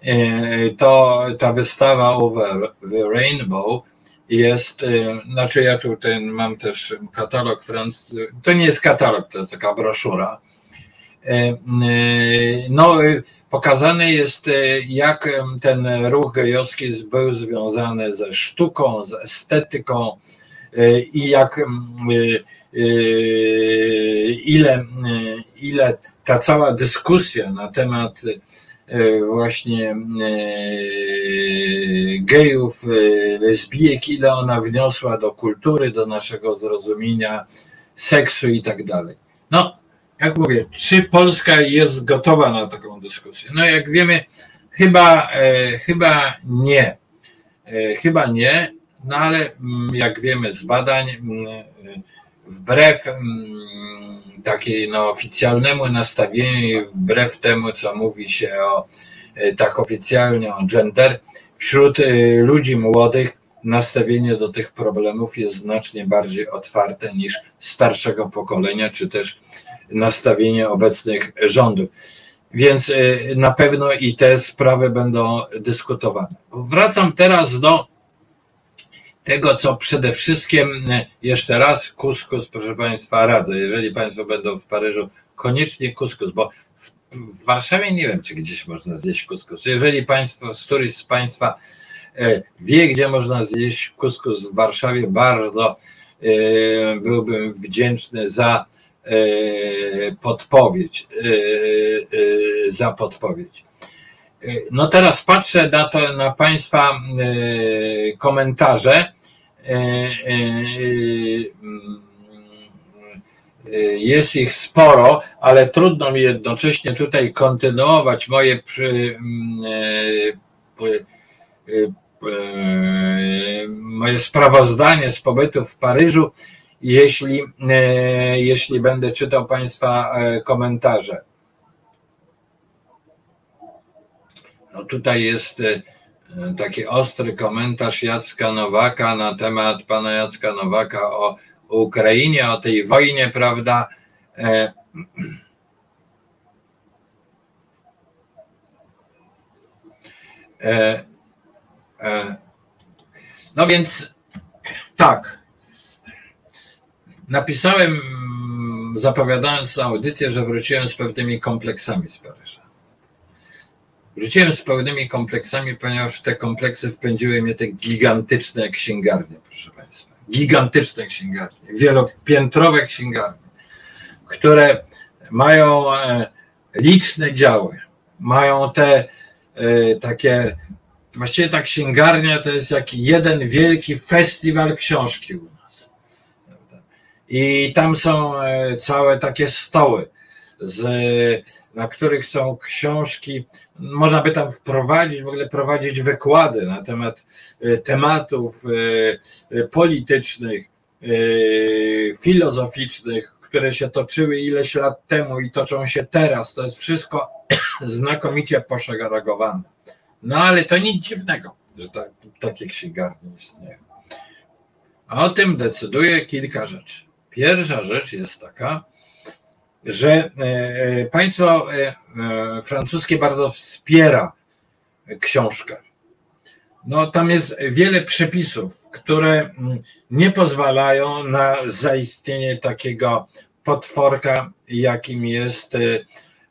E, to ta wystawa Over the Rainbow jest, y, znaczy ja tutaj mam też katalog francuski, to nie jest katalog, to jest taka broszura. Y, no, pokazane jest, jak ten ruch gejowski był związany ze sztuką, z estetyką i jak ile, ile ta cała dyskusja na temat E, właśnie e, gejów, e, lesbijek, ile ona wniosła do kultury, do naszego zrozumienia seksu i tak dalej. No, jak mówię, czy Polska jest gotowa na taką dyskusję? No, jak wiemy, chyba, chyba nie. Chyba nie, no ale mm, jak wiemy z badań, mm, wbrew mm, takiej no, oficjalnemu nastawieniu, wbrew temu, co mówi się o e, tak oficjalnie o gender, wśród e, ludzi młodych nastawienie do tych problemów jest znacznie bardziej otwarte niż starszego pokolenia, czy też nastawienie obecnych rządów. Więc na pewno i te sprawy będą dyskutowane. Wracam teraz do tego, co przede wszystkim, e, jeszcze raz, kuskus, proszę Państwa, radzę. Jeżeli Państwo będą w Paryżu, koniecznie kuskus, bo w, w Warszawie nie wiem, czy gdzieś można zjeść kuskus. Jeżeli Państwo, któryś z Państwa e, wie, gdzie można zjeść kuskus w Warszawie, bardzo e, byłbym wdzięczny za podpowiedź, za podpowiedź. no teraz patrzę na, to, na Państwa komentarze. Jest ich sporo, ale trudno mi jednocześnie tutaj kontynuować moje moje sprawozdanie z pobytu w Paryżu, jeśli, jeśli będę czytał Państwa komentarze. No tutaj jest e, taki ostry komentarz Jacka Nowaka na temat pana Jacka Nowaka o Ukrainie, o tej wojnie, prawda? E, e, no więc tak. Napisałem, zapowiadając audycję, że wróciłem z pewnymi kompleksami z Paryża. Wróciłem z pełnymi kompleksami, ponieważ te kompleksy wpędziły mnie te gigantyczne księgarnie, proszę Państwa. Gigantyczne księgarnie, wielopiętrowe księgarnie, które mają e, liczne działy, mają te e, takie, właściwie ta księgarnia to jest jak jeden wielki festiwal książki u nas. I tam są e, całe takie stoły z, na których są książki. Można by tam wprowadzić, w ogóle prowadzić wykłady na temat e, tematów e, e, politycznych, filozoficznych, które się toczyły ileś lat temu i toczą się teraz. To jest wszystko *coughs* znakomicie poszegregowane. No ale to nic dziwnego, że tak, takie księgarnie istnieją. A o tym decyduje kilka rzeczy. Pierwsza rzecz jest taka, że e, e, państwo e, francuskie bardzo wspiera książkę. No, tam jest wiele przepisów, które mm, nie pozwalają na zaistnienie takiego potworka, jakim jest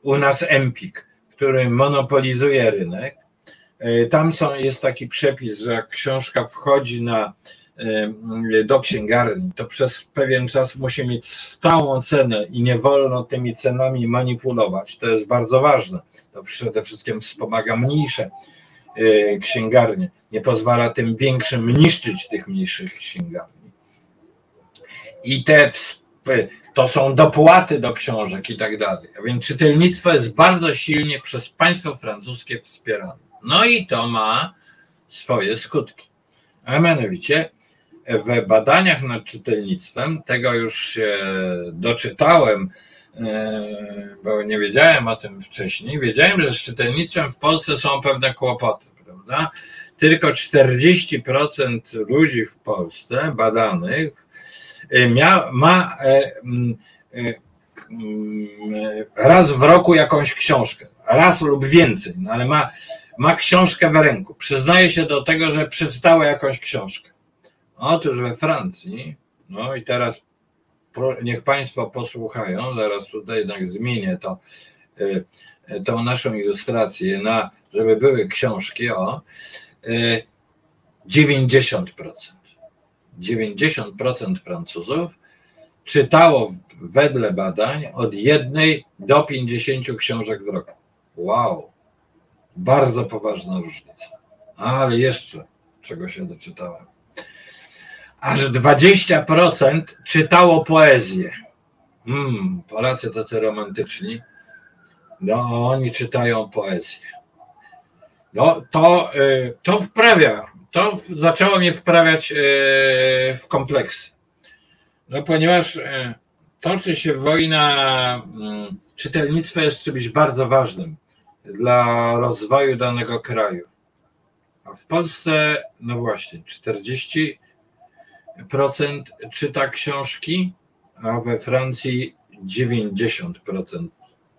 u nas Empik, który monopolizuje rynek. Tam są, jest taki przepis, że jak książka wchodzi na do księgarni, to przez pewien czas musi mieć stałą cenę i nie wolno tymi cenami manipulować. To jest bardzo ważne. To przede wszystkim wspomaga mniejsze e, księgarnie. Nie pozwala tym większym niszczyć tych mniejszych księgarni. I te to są dopłaty do książek i tak dalej. A więc czytelnictwo jest bardzo silnie przez państwo francuskie wspierane. No i to ma swoje skutki. A mianowicie w badaniach nad czytelnictwem, tego już się doczytałem, e, bo nie wiedziałem o tym wcześniej. Wiedziałem, że z czytelnictwem w Polsce są pewne kłopoty, prawda? Tylko 40% ludzi w Polsce badanych e, mia, ma e, raz w roku jakąś książkę, raz lub więcej, no ale ma, ma książkę w ręku. Przyznaje się do tego, że przeczytała jakąś książkę. Otóż we Francji, no i teraz niech Państwo posłuchają, zaraz tutaj jednak zmienię to, y, tą naszą ilustrację na, żeby były książki o 90%. Y, 90% Francuzów czytało wedle badań od jednej do 50 książek w roku. Wow, bardzo poważna różnica. Ale jeszcze czego się doczytałem aż 20% czytało poezję. Hmm, Polacy tacy romantyczni. No, oni czytają poezję. No, to, y, to wprawia, to zaczęło mnie wprawiać y, w kompleksy. No, ponieważ y, toczy się wojna, mm, czytelnictwo jest czymś bardzo ważnym dla rozwoju danego kraju. A w Polsce, no właśnie, 40 procent czyta książki, a we Francji 90%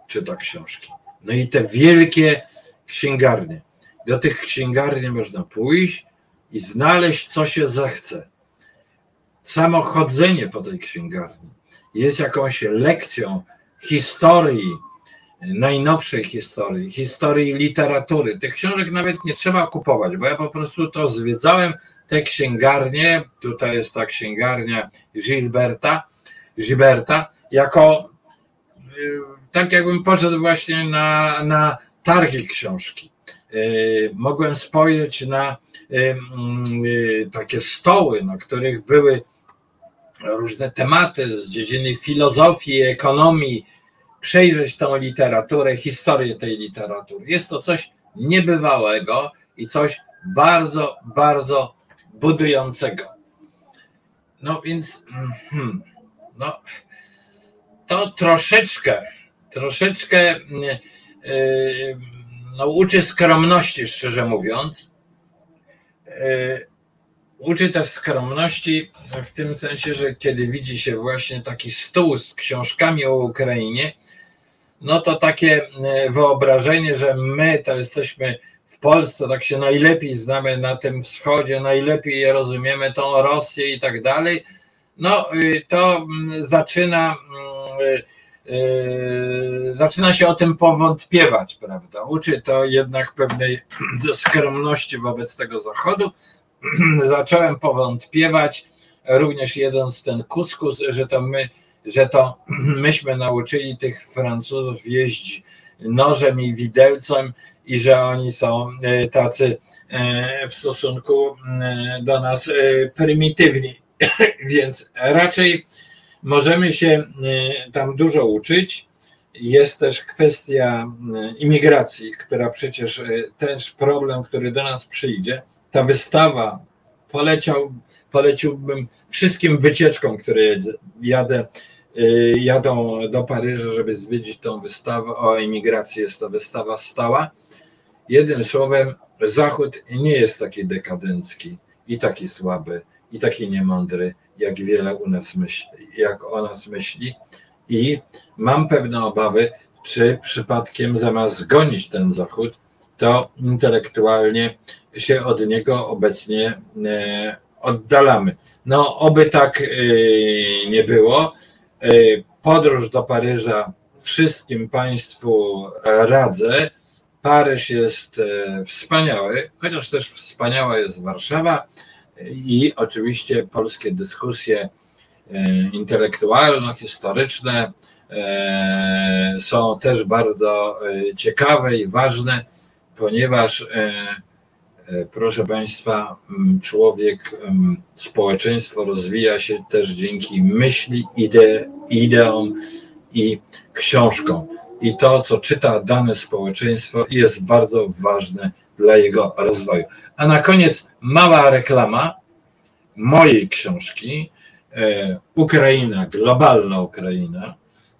czyta książki. No i te wielkie księgarnie. Do tych księgarni można pójść i znaleźć, co się zechce. Samo chodzenie po tej księgarni jest jakąś lekcją historii, najnowszej historii, historii literatury. Tych książek nawet nie trzeba kupować, bo ja po prostu to zwiedzałem te księgarnie, tutaj jest ta księgarnia Gilberta, Gilberta jako y, tak jakbym poszedł właśnie na, na targi książki. mogłem spojrzeć na takie stoły, na których były różne tematy z dziedziny filozofii, ekonomii, przejrzeć tą literaturę, historię tej literatury. Jest to coś niebywałego i coś bardzo, bardzo budującego. No więc, hmm, no, to troszeczkę, troszeczkę yy, no, uczy skromności, szczerze mówiąc. Yy, uczy też skromności w tym sensie, że kiedy widzi się właśnie taki stół z książkami o Ukrainie, no to takie e, wyobrażenie, że my to jesteśmy w Polsce, tak się najlepiej znamy na tym wschodzie, najlepiej rozumiemy tą Rosję i tak dalej, no y, to mm, zaczyna mm, y, y, zaczyna się o tym powątpiewać, prawda? Uczy to jednak pewnej *clears throat* skromności wobec tego Zachodu. *clears throat* Zacząłem powątpiewać, również jedząc ten kuskus, że to my że to *clears throat* myśmy nauczyli tych Francuzów jeździć nożem i widelcem i że oni są e, tacy e, w stosunku e, do nas prymitywni. *coughs* Więc raczej możemy się tam dużo uczyć. Jest też kwestia imigracji, która przecież też problem, który do nas przyjdzie. Ta wystawa poleciał, poleciłbym wszystkim wycieczkom, które jadę jadą do Paryża, żeby zwiedzić tą wystawę o emigracji. Jest to wystawa stała. Jednym słowem, Zachód nie jest taki dekadencki i taki słaby i taki niemądry, jak wiele u nas myśli, jak o nas myśli. I mam pewne obawy, czy przypadkiem zamiast zgonić ten Zachód, to intelektualnie się od niego obecnie e, oddalamy. No, oby tak e, nie było. E, podróż do Paryża wszystkim Państwu radzę. Paryż jest e, wspaniały, chociaż też wspaniała jest Warszawa i oczywiście polskie dyskusje e, intelektualno-historyczne są też bardzo ciekawe i ważne, ponieważ E, proszę Państwa, człowiek, społeczeństwo rozwija się też dzięki myśli, ide, ideom i książkom. I to, co czyta dane społeczeństwo, jest bardzo ważne dla jego rozwoju. A na koniec mała reklama mojej książki e, Ukraina, globalna Ukraina.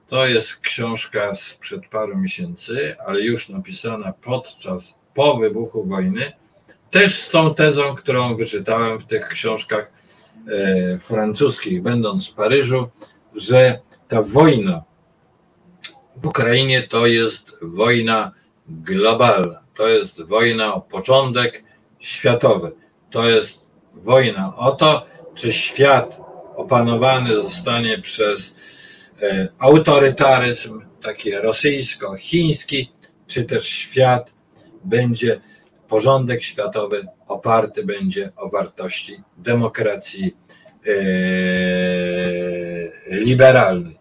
To jest książka sprzed paru miesięcy, ale już napisana podczas, po wybuchu wojny też z tą tezą, którą wyczytałem w tych książkach e, francuskich, będąc w Paryżu, że ta wojna w Ukrainie to jest wojna globalna, to jest wojna o początek światowy, to jest wojna o to, czy świat opanowany zostanie przez e, autorytaryzm, taki rosyjsko-chiński, czy też świat będzie porządek światowy oparty będzie o wartości demokracji yy, liberalnej.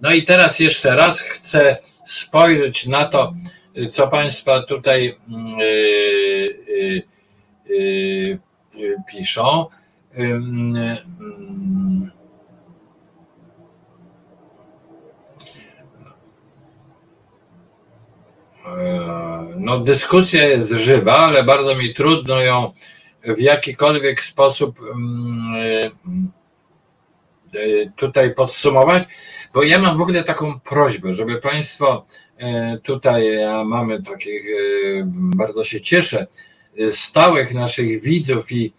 No i teraz jeszcze raz chcę spojrzeć na to, co Państwa tutaj yy, yy, piszą. No, dyskusja jest żywa, ale bardzo mi trudno ją w jakikolwiek sposób mm, e, e, tutaj podsumować, bo ja mam w ogóle taką prośbę, żeby Państwo tutaj, ja mamy takich, bardzo się cieszę, stałych naszych widzów i,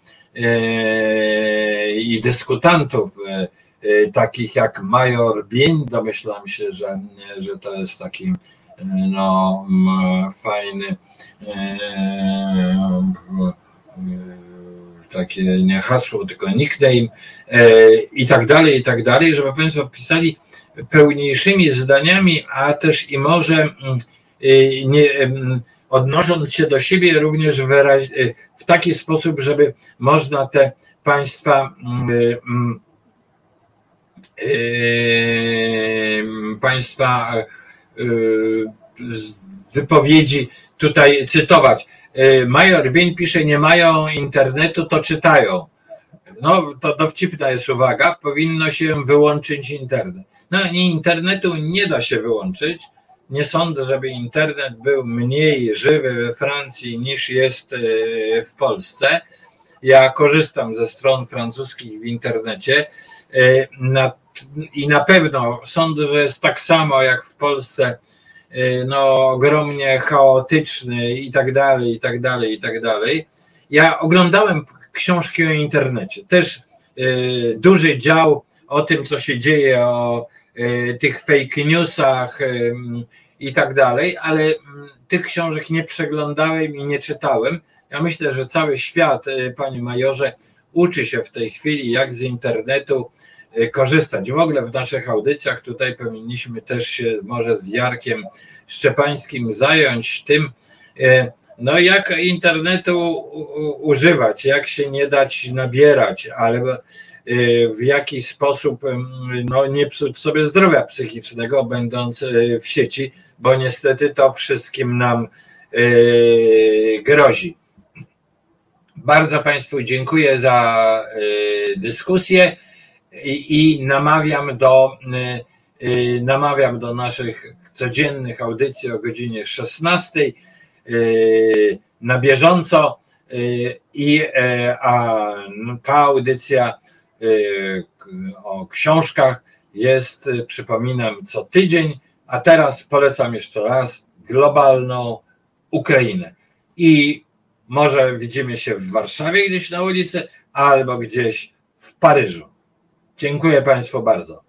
i dyskutantów, takich jak Major Bień, domyślam się, że, że to jest taki no, fajny e, takie nie hasło, tylko nickname e, i tak dalej, i tak dalej, żeby Państwo pisali pełniejszymi zdaniami, a też i może mm, e, nie, odnosząc się do siebie również wyraź, w taki sposób, żeby można te Państwa mm, Państwa wypowiedzi tutaj cytować. Major Bień pisze, nie mają internetu, to czytają. No, to dowcipna jest uwaga, powinno się wyłączyć internet. No, internetu nie da się wyłączyć. Nie sądzę, żeby internet był mniej żywy we Francji niż jest w Polsce. Ja korzystam ze stron francuskich w internecie i na pewno sądzę, że jest tak samo jak w Polsce Y, no, ogromnie chaotyczny i tak dalej, i tak dalej, i tak dalej. Ja oglądałem książki o internecie. Też y, duży dział o tym, co się dzieje, o y, tych fake newsach i tak dalej, ale mm, tych książek nie przeglądałem i nie czytałem. Ja myślę, że cały świat, panie majorze, uczy się w tej chwili, jak z internetu korzystać. W ogóle w naszych audycjach tutaj powinniśmy też się może z Jarkiem Szczepańskim zająć tym, y, no jak internetu używać, jak się nie dać nabierać, ale y, w jaki sposób no, nie psuć sobie zdrowia psychicznego, będąc w sieci, bo niestety to wszystkim nam grozi. Bardzo Państwu dziękuję za dyskusję i, i namawiam do y, y, namawiam do naszych codziennych audycji o godzinie 16 y, na bieżąco i a ta audycja o książkach jest, przypominam, co tydzień, a teraz polecam jeszcze raz globalną Ukrainę. I może widzimy się w Warszawie gdzieś na ulicy, albo gdzieś w Paryżu. Dziękuję Państwu bardzo.